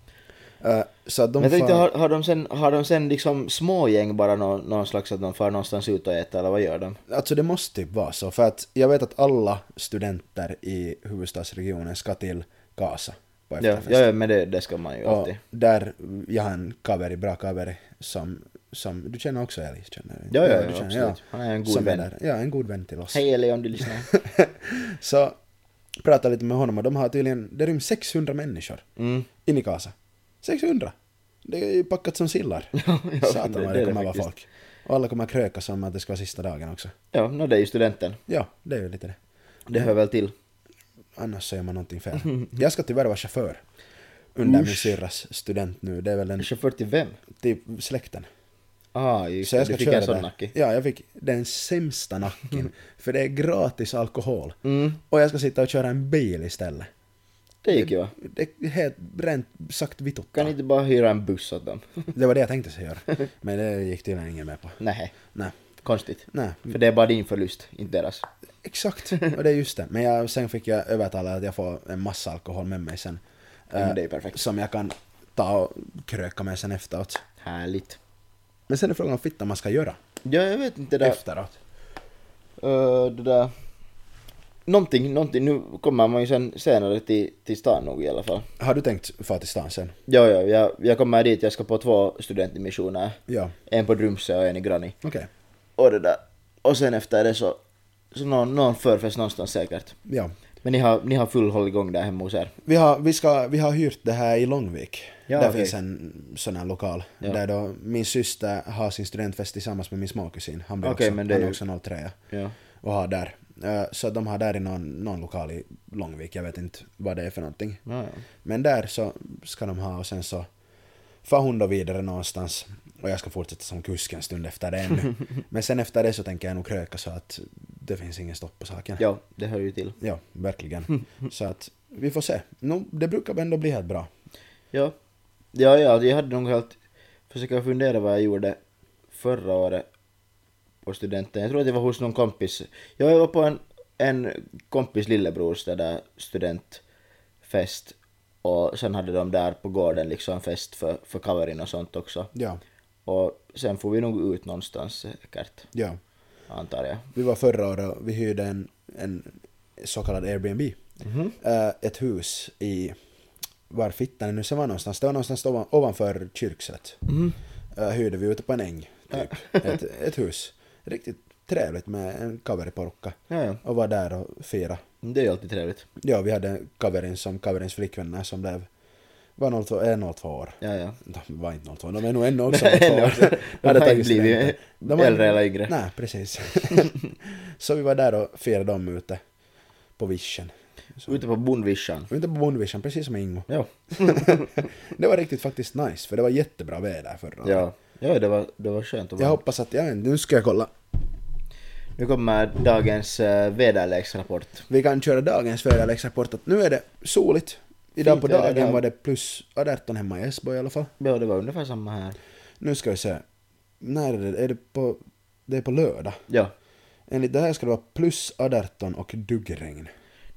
Eh, så de Men jag tänkte, har, har, de sen, har de sen liksom små gäng bara någon, någon slags att de far någonstans ut och äter eller vad gör de? Alltså det måste typ vara så, för att jag vet att alla studenter i huvudstadsregionen ska till Kasa på Ja, efterfest. ja, ja men det, det ska man ju och alltid. där, jag har en kaveri, bra kaveri, som, som du känner också Eli, känner du? Ja, ja, du ja, känner- absolut. Han är en god som vän. där. Ja, en god vän till oss. Hej Eli om du lyssnar. Så pratade lite med honom och de har tydligen, det ryms 600 människor Mm. in i Kasa. 600! Det är ju packat som sillar. ja, Satan det- vad det det det kommer vara folk. Och alla kommer kröka som att det ska vara sista dagen också. Ja, no, det är ju studenten. Ja, det är ju lite det. Det hör väl till. Annars så gör man någonting fel. Jag ska tyvärr vara chaufför. Under min Usch. syrras student nu. Det är väl den Chaufför till vem? typ släkten. Ah, just Så det. jag ska Du fick köra en sån nacke. Ja, jag fick den sämsta nacken. för det är gratis alkohol. Mm, Och jag ska sitta och köra en bil istället. det gick ju va? Det är helt rent sagt vitutta. Kan inte bara hyra en buss åt dem? Det var det jag tänkte sig göra. Men det gick tydligen ingen med på. Nej, Nej. Konstigt. Nej, För det är bara din förlust, inte deras. exakt. Och det är just det. Men jag, sen fick jag övertala att jag får en massa alkohol med mig sen. Ja, Eh, det är ju perfekt. Som jag kan ta och kröka med sen efteråt. Härligt. Men sen är frågan vad fitta man ska göra Ja, jag vet inte det där. efteråt. Uh, det där... Någonting, någonting. Nu kommer man ju sen senare till, till stan nog i alla fall. Har du tänkt få till stan sen? Ja, ja, jag, jag kommer dit. Jag ska på två studentmissioner. Ja, En på Drumsö och en i Granny. okej. Och det där. Och sen efter det så... Så någon, någon förfest någonstans säkert. Ja. Men ni har, ni har full håll igång där hemma hos er. Vi har, vi, ska, vi har hyrt det här i Långvik. Ja, där okej. finns en sån här lokal. Ja. Där då min syster har sin studentfest tillsammans med min småkusin. Han blir Okej, också, men det han är är ju- också 03 Ja. och har där. Eh, Så de har där i någon, någon lokal i Långvik, jag vet inte vad det är för någonting. Ja, ja. Men där så ska de ha och sen så far hon då vidare någonstans och jag ska fortsätta som kusk en stund efter det ännu. Men sen efter det så tänker jag nog kröka så att det finns ingen stopp på saken. ja, det hör ju till. Ja, verkligen. så att vi får se. No, det brukar ändå bli helt bra. Ja. Ja, ja, jag hade nog helt... Försöka fundera vad jag gjorde förra året på studenten. Jag tror att jag var hos någon kompis. Ja, Jag var på en, en kompis lillebrors där studentfest. Och sen hade de där på gården liksom fest för, för kaverin och sånt också. Ja, Och sen får vi nog ut någonstans säkert, ja. antar jag. Vi var förra året vi hyrde en, en så kallad Airbnb. Mhm. Eh, ett hus i, var fittan nu sen var någonstans, det var någonstans ovan, ovanför Kyrkslätt. Mhm. Uh, hyrde vi ute på en äng, typ. ett, ett hus. Riktigt trevligt med en kaveriporukka. Ja, ja. Och var där och fira. Det är ju alltid trevligt. Ja, vi hade kaverin som kaverins flickvänner som blev, var 02, är 02 år. Ja, ja. De var inte 02, de är nog ännu också Nej, 02 ännu år. De har inte blivit. De äldre eller yngre. Nej, precis. så vi var där och firade dem ute på vischan. Så. Ute på bondvischan. Ute på bondvischan, precis som Ingo. Ja. Det var riktigt faktiskt nice, för det var jättebra väder förra året. Ja, ja det, var, det var skönt att Jag hoppas att, jag nu ska jag kolla. Nu kommer dagens uh, väderleksrapport. Vi kan köra dagens väderleksrapport att nu är det soligt. Idag Fint på väder, dagen ja. var det plus 18 hemma i Esbo i alla fall. Ja, det var ungefär samma här. Nu ska vi se. När är det? Är det på, det är på lördag. Ja, Enligt det här ska det vara plus 18 och duggregn.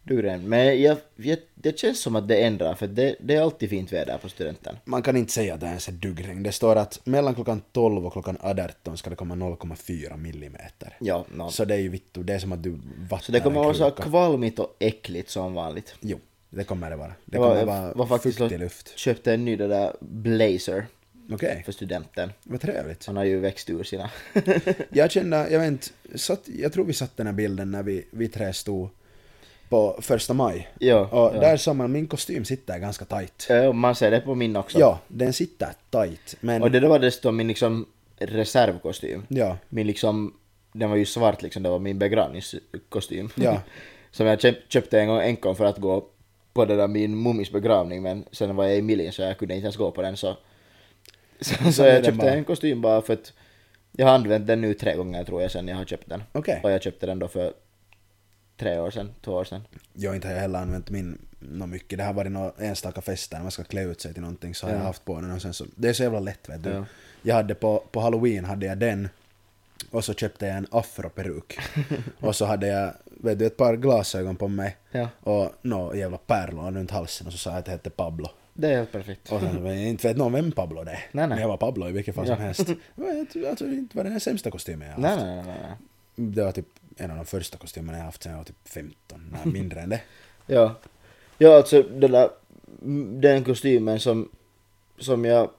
du Ren. Men jag, jag, det känns som att det ändrar för det, det är alltid fint väder på studenten. Man kan inte säga att det ens är duggregn. Det står att mellan klockan 12 och klockan 18 ska det komma 0,4 millimeter. Ja, no. Så det är ju vittu, det är som att du vattnar Så det kommer en vara så kruka. kvalmigt och äckligt som vanligt. Jo, det kommer det vara. Det Jag var- kommer jag vara var faktiskt fuktig luft. Köpte en ny det där blazer Okej, för studenten. vad trevligt. Han har ju växt ur sina. Jag kände, jag vet inte, satt, jag tror vi satt den här bilden när vi, vi tre stod på första maj. ja, Och ja. där sa man, min kostym sitter ganska tight. Ja, man ser det på min också. Ja, den sitter tight. Men Och det där var dessutom min liksom reservkostym. Ja, Min liksom, den var ju svart liksom, det var min begravningskostym. Ja. Som jag köp, köpte en gång enkom för att gå på det där min mummis begravning men sen var jag i Miljen så jag kunde inte ens gå på den så så, så jag köpte en kostym bara för att jag har använt den nu tre gånger tror jag sen jag har köpt den. okej. Och jag köpte den då för tre år sedan, två år sedan. Jag inte har heller använt min nå mycket. Det har varit några enstaka fester när man ska klä ut sig till någonting så har jag Ja. haft på den och sen så, det är så jävla lätt vet du. Ja. Jag hade på, på halloween hade jag den och så köpte jag en afroperuk. och så hade jag, vet du, ett par glasögon på mig Ja. och nå jävla pärlor runt halsen och så sa jag att jag hette Pablo. Det är helt perfekt. Och sen, men inte vet någon vem Pablo det är. Nej, nej. Men jag var Pablo i vilket fall som Ja. helst. Men jag- Alltså inte var det den sämsta kostymen jag haft. nej, nej, nej. Det var typ en av de första kostymerna jag haft sen jag var typ 15, nej mindre än det. Ja. Ja, alltså den där, den kostymen som, som jag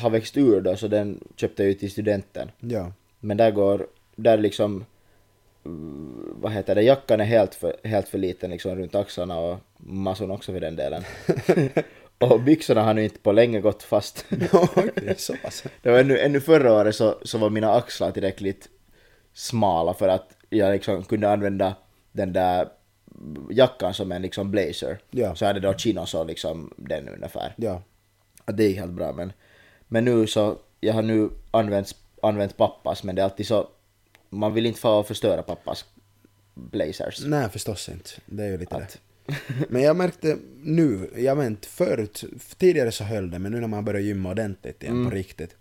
har växt ur då, så den köpte jag ju till studenten. Ja. Men där går, där liksom, vad heter det, jackan är helt för, helt för liten liksom runt axlarna och masson också för den delen. och byxorna har nu inte på länge gått fast. Det är var ännu, ännu förra året så, så var mina axlar tillräckligt smala för att jag liksom kunde använda den där jackan som en liksom blazer. Ja. Så hade då chinos och liksom den ungefär. Ja. Och det gick helt bra men, men nu så, jag har nu använt, använt pappas men det är alltid så, man vill inte få förstöra pappas blazers. Nej, förstås inte. Det är ju lite Att, det. Men jag märkte nu, jag vet förut, tidigare så höll det, men nu när man börjar gymma ordentligt igen Mm. på riktigt,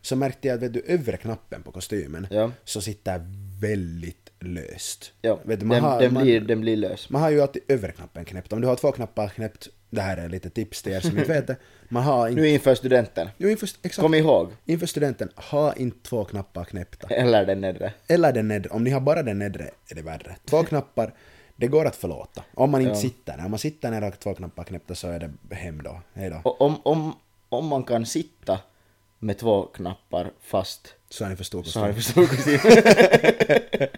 så märkte jag att vet du, övre knappen på kostymen Ja. så sitter väldigt löst. ja, Vet du, man, den, har, den, man, blir, den blir lös. man har ju alltid övre knappen knäppt. Om du har två knappar knäppt, det här är lite tips till er som inte vet det, man har inte... Nu inför studenten, Jo, inför, exakt. kom ihåg, Inför studenten, ha inte två knappar knäppta. eller den nedre. Eller den nedre, om ni har bara den nedre är det värre. Två knappar, det går att förlåta. Om man inte Ja. sitter ner. Om man sitter ner och har två knappar knäppta så är det hem då. Hej då. Om, om, om man kan sitta med två knappar fast Så är ni för stor så har kostym. jag förstått kostym.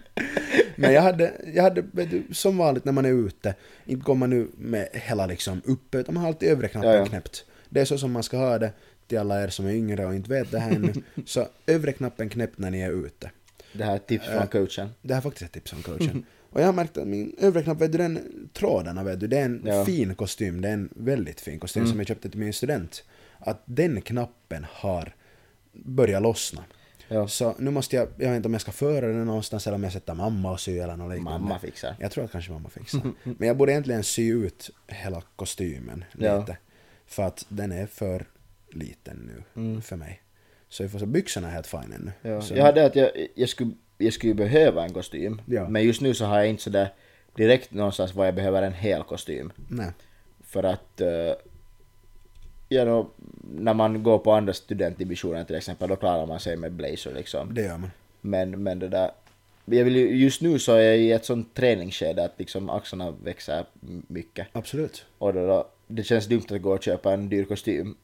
Men jag hade, jag hade du, som vanligt när man är ute, inte går man nu med hela liksom uppe, utan man har alltid övre knappen Ja, ja. knäppt. Det är så som man ska ha det till alla er som är yngre och inte vet det här ännu. så övre knappen knäppt när ni är ute. Det här är ett tips från coachen. Det här är faktiskt ett tips från coachen. Och jag har märkt att min övre knapp, vet du den trådarna vet du, det är en Ja. fin kostym, det är en väldigt fin kostym som jag köpte till min student. Att den knappen har börjat lossna. Ja. Så nu måste jag, jag vet inte om jag ska föra den någonstans eller om jag sätter mamma och sy eller något liknande. Mamma fixar. Jag tror att kanske mamma fixar. Men jag borde egentligen sy ut hela kostymen Ja. lite. För att den är för liten nu Mm. för mig. Så vi får se, byxorna är helt fine ännu. Ja. Så, Jag hade att jag, jag, skulle, jag skulle behöva en kostym. Ja. Men just nu så har jag inte sådär direkt någonstans var jag behöver en hel kostym. Nej. För att uh, då, när man går på andra studentdivisioner till exempel då klarar man sig med blazer liksom. Det gör man. Men, men det där... Jag vill, ju- just nu så är jag i ett sånt träningsskede att liksom axlarna växer mycket. Absolut. Och då, då, det känns dumt att gå och köpa en dyr kostym.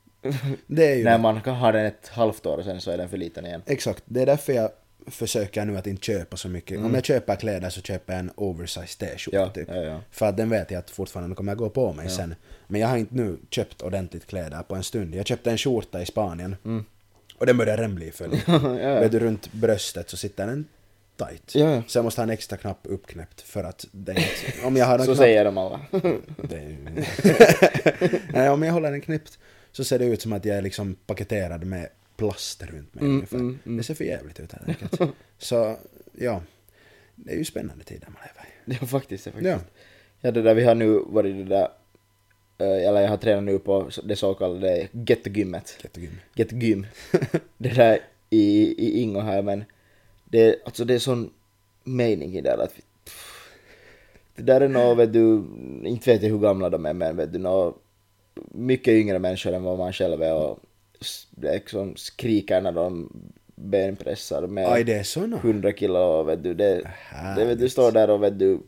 Det är ju När man kan ha den ett halvt år och sen så är den för liten igen. Exakt, det är därför jag försöker nu att inte köpa så mycket. Om jag köper kläder så köper jag en oversized t-skjorta Mm. Ja, typ. ja, ja. För att den vet jag att fortfarande kommer jag gå på mig sen. Men jag har inte nu köpt ordentligt kläder på en stund. Jag köpte en skjorta i Spanien. Och den börjar redan bli full. Mm. Vet du, runt bröstet så sitter den tight. Ja. Så jag måste ha en extra knapp uppknäppt för att den inte... Om jag har en Så knapp... säger de alla. Det är Nej, om jag håller den knäppt så ser det ut som att jag är liksom paketerad med plast runt mig Mm, mm, mm. Det ser för jävligt ut enkelt. Så, ja. Det är ju spännande tider man lever i. ja faktiskt, det faktiskt. Ja. Ja. det där vi har nu varit det där, eh, eller jag har tränat nu på det så kallade Get-gymmet. Jättegym. Get-gym. det där i, i Ingo här men det, alltså det är sån mening i det där att vi, pff, det där är nog, vet du, inte vet jag hur gamla de är men vet du, nå mycket yngre människor än vad man själv är och liksom skriker när de benpressar med Aj, det är så nå. 100 kilo och vet du, det, det vet du Härligt. står där och vet du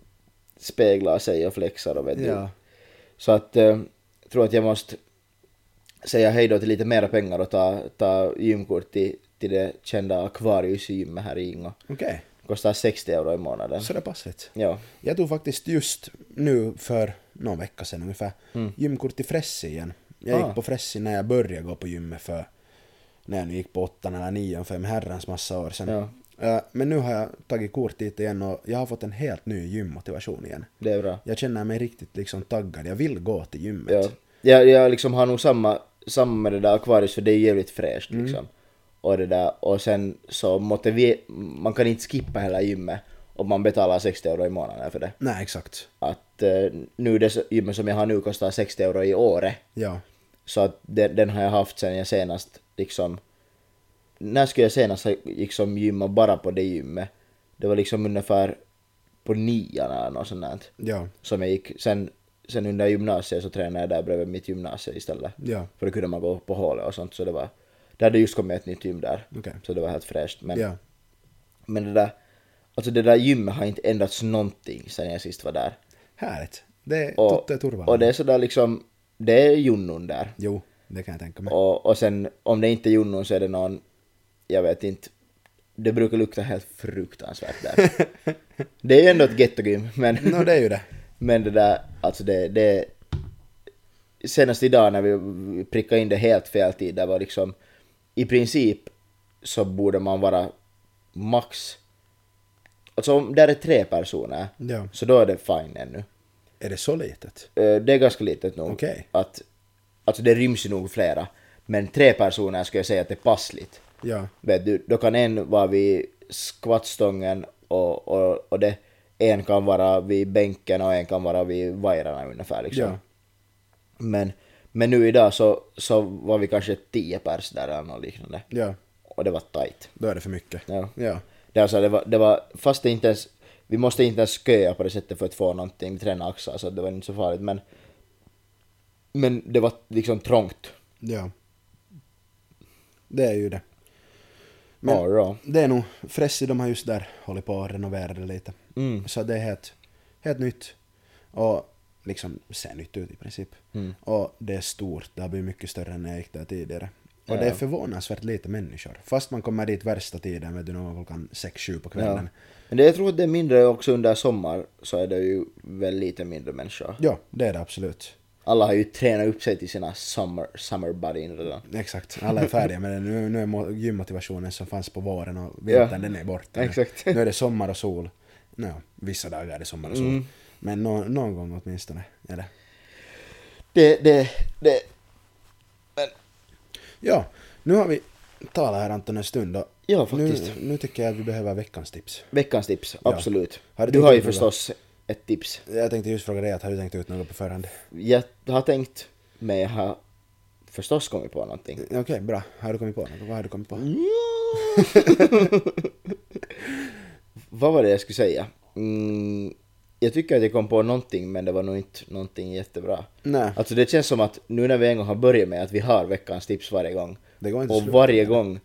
speglar sig och flexar och vet du. Ja. Så att eh, jag tror att jag måste säga hej då till lite mera pengar och ta, ta gymkort till, till det kända Aquarius-gymmet här i Ingo. Okej, Kostar 60 euro i månaden. så det är passligt. Ja. Jag tog faktiskt just nu för någon vecka sedan ungefär gymkort till Fressi igen. Jag gick Ah. på Fressi när jag började gå på gymmet för när jag nu gick på åttan eller nian för en herrans massa år sedan. Ja, Eh, Men nu har jag tagit kort dit igen och jag har fått en helt ny gymmotivation igen. det är bra. Jag känner mig riktigt liksom taggad, jag vill gå till gymmet. Ja. Jag, jag liksom har nog samma, samma med det där Aquarius för det är jävligt fräscht Mm. liksom. Och det där, och sen så motiver, man kan inte skippa hela gymmet om man betalar 60 euro i månaden för det. Nej, exakt. Att eh, nu det gymmet som jag har nu kostar 60 euro i året. Ja. Så att den, den har jag haft sen jag senast liksom... När skulle jag senast liksom gymma bara på det gymmet? Det var liksom ungefär på nian eller något sånt där. Ja. Som jag gick. Sen, sen under gymnasiet så tränade jag där bredvid mitt gymnasium istället. Ja. För då kunde man gå på hålet och sånt så det var... Det hade just kommit ett nytt gym där. Okej. Så det var helt fräscht. Men, Ja. men det där... Alltså det där gymmet har inte ändrats någonting sen jag sist var där. Härligt. Det är Och, Totte Turvalainen. och det är sådär liksom... Det är junnun där. Jo, det kan jag tänka mig. Och, och sen om det inte är junnun så är det någon, jag vet inte, det brukar lukta helt fruktansvärt där. det är ju ändå ett gettogym, men, Nå, det är ju det. men det där, alltså det, det senast idag när vi prickade in det helt fel tid, det var liksom i princip så borde man vara max, alltså om där är tre personer, Ja. så då är det fine ännu. Är det så litet? Eh, Det är ganska litet nog. Okej. Att, alltså det ryms ju nog flera. Men tre personer skulle jag säga att det är passligt. Ja. Vet du, då kan en vara vid skvattstången och, och, och det, en kan vara vid bänken och en kan vara vid vajrarna ungefär liksom. Ja. Men, men nu idag så, så var vi kanske tio pers där eller något liknande. Ja. Och det var tight. Då är det för mycket. Ja. Ja. Det, alltså, det, var, det var, fast det inte ens, vi måste inte ens köa på det sättet för att få någonting, vi tränar axlar så det var inte så farligt men men det var liksom trångt. Ja. Det är ju det. Men- Men, ja, Det är nog, Fressi de har just där hållit på att renovera det lite. mm, Så det är helt, helt nytt. Och liksom ser nytt ut i princip. mm. Och det är stort, det har blivit mycket större än när jag gick där tidigare. Och Ja. det är förvånansvärt lite människor. Fast man kommer dit värsta tiden, vet du, någon klockan 6-7 på kvällen. Men det, jag tror att det är mindre också under sommar så är det ju väl lite mindre människor. Ja, det är det absolut. Alla har ju tränat upp sig till sina summer, summer body redan. Exakt, alla är färdiga med det. Nu, nu är mo- gymmotivationen som fanns på våren och vintern, Ja, den är borta. exakt. Nu är det sommar och sol. No, vissa dagar är det sommar och sol. Mm. Men nå- någon gång åtminstone det. Det, det, det, Ja, nu har vi talat här Anton en stund och ja faktiskt. nu, nu tycker jag att vi behöver veckans tips. Veckans tips, Ja. absolut. Har du du har ju förstås ett tips. Jag tänkte just fråga dig att har du tänkt ut något på förhand? Jag har tänkt, men jag har förstås kommit på någonting. Okej, bra. Har du kommit på något? Vad har du kommit på? Vad var det jag skulle säga? Mm, jag tycker att jag kom på någonting men det var nog inte någonting jättebra. Nej, Alltså det känns som att nu när vi en gång har börjat med att vi har veckans tips varje gång och varje gång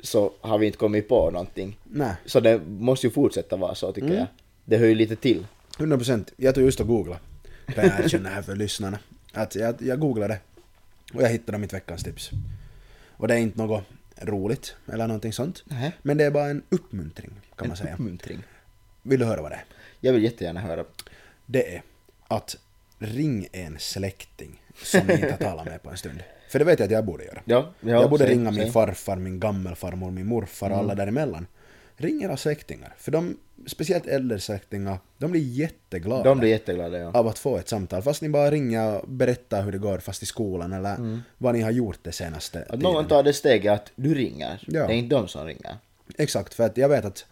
så har vi inte kommit på någonting. Nej, Så det måste ju fortsätta vara så tycker Mm. jag. Det hör ju lite till. 100 procent. Jag tog just och googlade. Jag erkänna här för lyssnarna. Att jag, jag googlade och jag hittade mitt veckans tips. Och det är inte något roligt eller någonting sånt. Nej. Men det är bara en uppmuntring kan En man säga. uppmuntring. Vill du höra vad det är? Jag vill jättegärna höra. Det är att ring en släkting som ni inte har talat med på en stund. För det vet jag att jag borde göra. Ja, ja jag borde säg, ringa min säg. farfar, min gammelfarmor, min morfar och alla däremellan. Ring era släktingar. För de, speciellt äldre släktingar, de blir jätteglada De blir jätteglada ja. av att få ett samtal. Fast ni bara ringer och berättar hur det går fast i skolan eller vad ni har gjort det senaste Att någon tar det steget att du ringer. Ja. Det är inte de som ringer. Exakt, för att jag vet att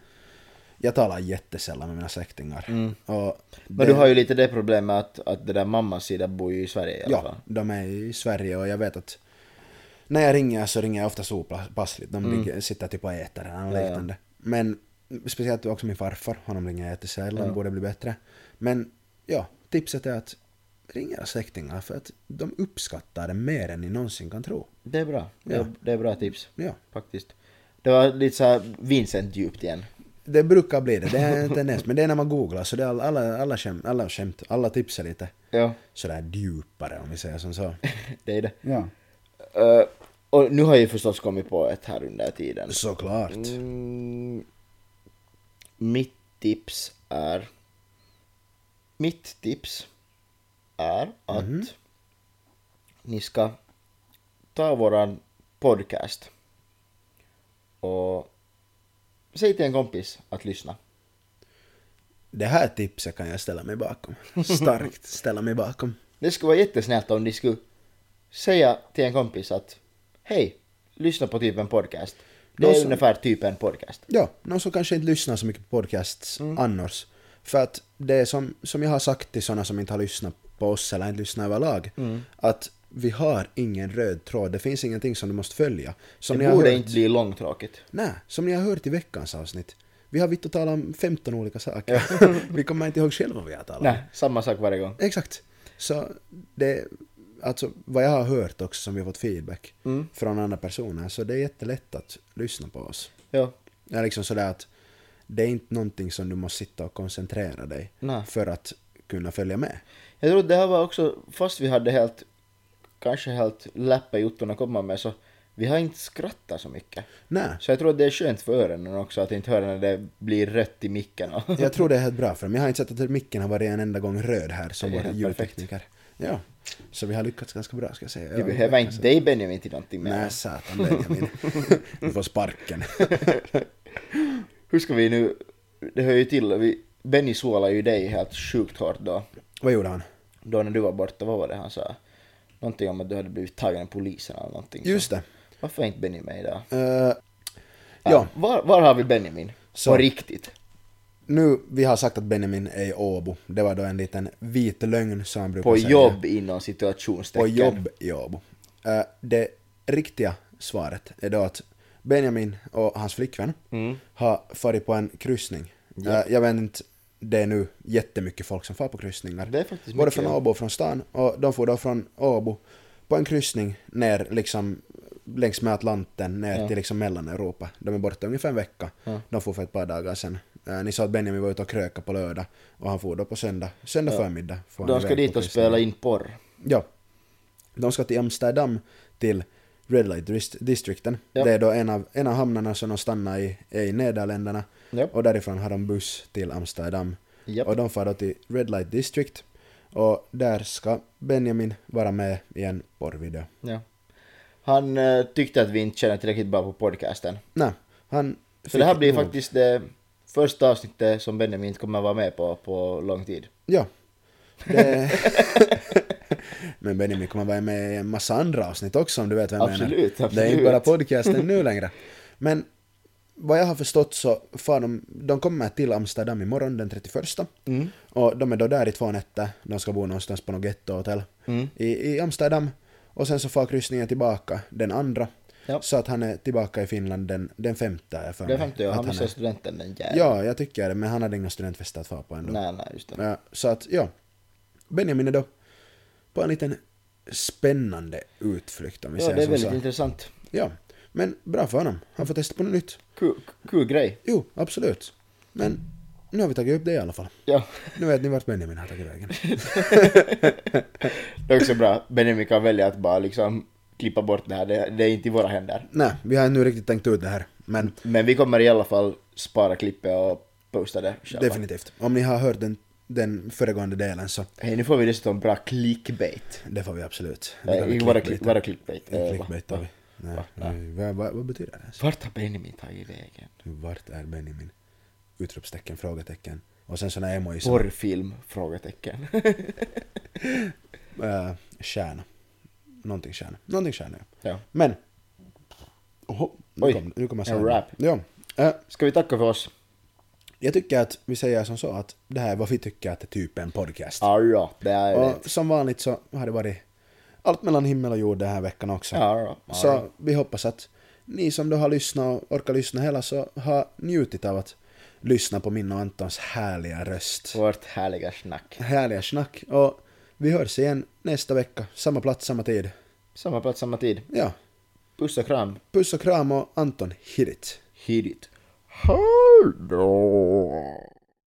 jag talar jättesällan med mina släktingar. Och Men det- du har ju lite det problemet att, att det där mammas sida bor ju i Sverige i alla Ja, fall. de är i Sverige och jag vet att när jag ringer så ringer jag ofta så opassligt. De ligger, sitter typ och äter eller Mm. Ja, ja. liknande. Men speciellt också min farfar, honom ringer jag jättesällan, Ja. borde bli bättre. Men ja, tipset är att ring era släktingar för att de uppskattar det mer än ni någonsin kan tro. Det är bra. Det, Ja. är, det är bra tips Ja, faktiskt. Det var lite såhär Vincent djupt igen. Det brukar bli det. Det är en tendens, men det är när man googlar så det är alla, alla, alla, skämt, alla skämt, alla tips är lite Ja, sådär djupare om vi säger som så. det är det. Ja. Eh, och nu har jag ju förstås kommit på ett här under tiden. Såklart. Mm, mitt tips är... Mitt tips är att Mhm. ni ska ta våran podcast Och säg till en kompis att lyssna. Det här tipset kan jag ställa mig bakom. Starkt ställa mig bakom. Det skulle vara jättesnällt om de skulle säga till en kompis att hej, lyssna på typ en podcast. Det är som- ungefär typ en podcast. Ja, någon som kanske inte lyssnar så mycket på podcasts Mm. annars. För att det är som, som jag har sagt till sådana som inte har lyssnat på oss eller inte lyssnar överlag. Mm. Att vi har ingen röd tråd, det finns ingenting som du måste följa. Som det borde hört, inte bli långtråkigt. Nej, som ni har hört i veckans avsnitt. Vi har vitt att tala om 15 olika saker. vi kommer inte ihåg själva vad vi har talat om. Nej, samma sak varje gång. Exakt. Så det, alltså vad jag har hört också som vi har fått feedback Mm. från andra personer, så det är jättelätt att lyssna på oss. Ja, Det är liksom sådär att det är inte någonting som du måste sitta och koncentrera dig Nej. för att kunna följa med. Jag tror att det här var också, fast vi hade helt, kanske helt läppe jutton att komma med så vi har inte skrattat så mycket. Nej, Så jag tror att det är skönt för öronen också att inte höra när det blir rött i micken. Jag tror det är helt bra för dem. Jag har inte sett att micken har varit en enda gång röd här som vår ljudtekniker. Ja, så vi har lyckats ganska bra ska jag säga. vi behöver inte dig Benjamin till någonting mer. Nej, satan Benjamin. du får sparken. Hur ska vi nu, det hör ju till, vi, Benny sålade ju dig helt sjukt hårt då. Vad gjorde han? Då när du var borta, vad var det han sa? Någonting om att du hade blivit tagen av polisen eller någonting. Just det. Varför är inte Benny med idag? Eh, ja, Var, var har vi Benjamin? Så. På riktigt? nu, vi har sagt att Benjamin är i Åbo. Det var då en liten vit lögn som han brukar På säga. jobb inom situationstecken. På jobb i Åbo. Eh, det riktiga svaret är då att Benjamin och hans flickvän Mm. har farit på en kryssning. Ja. Eh, jag vet inte, det är nu jättemycket folk som far på kryssningar. Det är faktiskt Både mycket, från. Åbo och från stan. Och de får då från Åbo på en kryssning ner liksom längs med Atlanten ner Ja. till liksom Mellaneuropa. De är borta ungefär en vecka. Ja. De får för ett par dagar sedan. Eh, ni sa att Benjamin var ute och kröka på lördag och han får då på söndag, söndag Ja. förmiddag. De ska dit och spela in porr. Ja. De ska till Amsterdam till Red Light Dist- Districten. Ja. Det är då en av, en av hamnarna som de stannar i, är i Nederländerna. Ja. Och därifrån har de buss till Amsterdam. Japp. Och de far då till Red Light District. Och där ska Benjamin vara med i en porrvideo. Ja. Han eh, tyckte att vi inte känner tillräckligt bra på podcasten. Nej, han... Så det här blir nog- faktiskt det första avsnittet som Benjamin inte kommer vara med på på lång tid. Ja. Det... Men Benjamin kommer vara med i en massa andra avsnitt också om du vet vad jag menar. Absolut, Det är absolut. inte bara podcasten nu längre. Men vad jag har förstått så far de, de kommer till Amsterdam imorgon den 31. Mm. Och de är då där i två nätter. De ska bo någonstans på något gettohotell Mm. i, i Amsterdam. Och sen så far kryssningen tillbaka den andra. Ja. Så att han är tillbaka i Finland den, den femte. är för. 50 år, Att han missade är, studenten den jäveln. Ja, jag tycker det. Men han hade inga studentfester att fara på ändå. Nej, nej, just det. Ja, så att, ja. Benjamin är då på en liten spännande utflykt om vi Ja, säger det är väldigt så. intressant. Ja, men bra för honom. Han får testa på något nytt. Kul, kul grej. Jo, absolut. Men nu har vi tagit upp det i alla fall. Ja, Nu vet ni vart Benjamin har tagit vägen. det är också bra. Benjamin kan välja att bara liksom klippa bort det här. Det, det är inte i våra händer. Nej, vi har ännu riktigt tänkt ut det här. Men Men vi kommer i alla fall spara klippet och posta det själva. definitivt. Om ni har hört den, den föregående delen så Hej, nu får vi dessutom bra clickbait. det får vi absolut. Inte bara clickbaita. klick, bara clickbait. Eh, clickbait va- vi. Nej, Va? vad, vad, vad betyder det? ens? Vart har Benjamin tagit vägen? Vart är Benjamin? Utropstecken, frågetecken. Och sen såna emojis. Porrfilm? Frågetecken. Uh, stjärna. Någonting stjärna. Någonting stjärna, ja. ja. Men. Oho, nu Oj, kom, nu kommer en rap. Ja. Eh, Ska vi tacka för oss? Jag tycker att vi säger som så att det här är vad vi tycker att det är typ en podcast. Ja, ja, det är det. och som vanligt så har det varit allt mellan himmel och jord den här veckan också. Ja, ja. Så vi hoppas att ni som då har lyssnat och orkar lyssna hela så har njutit av att lyssna på min och Antons härliga röst. Vårt härliga snack. Härliga snack. Och vi hörs igen nästa vecka. Samma plats, samma tid. Samma plats, samma tid. Ja. Puss och kram. Puss och kram och Anton, hit it. Hit it. Hej då!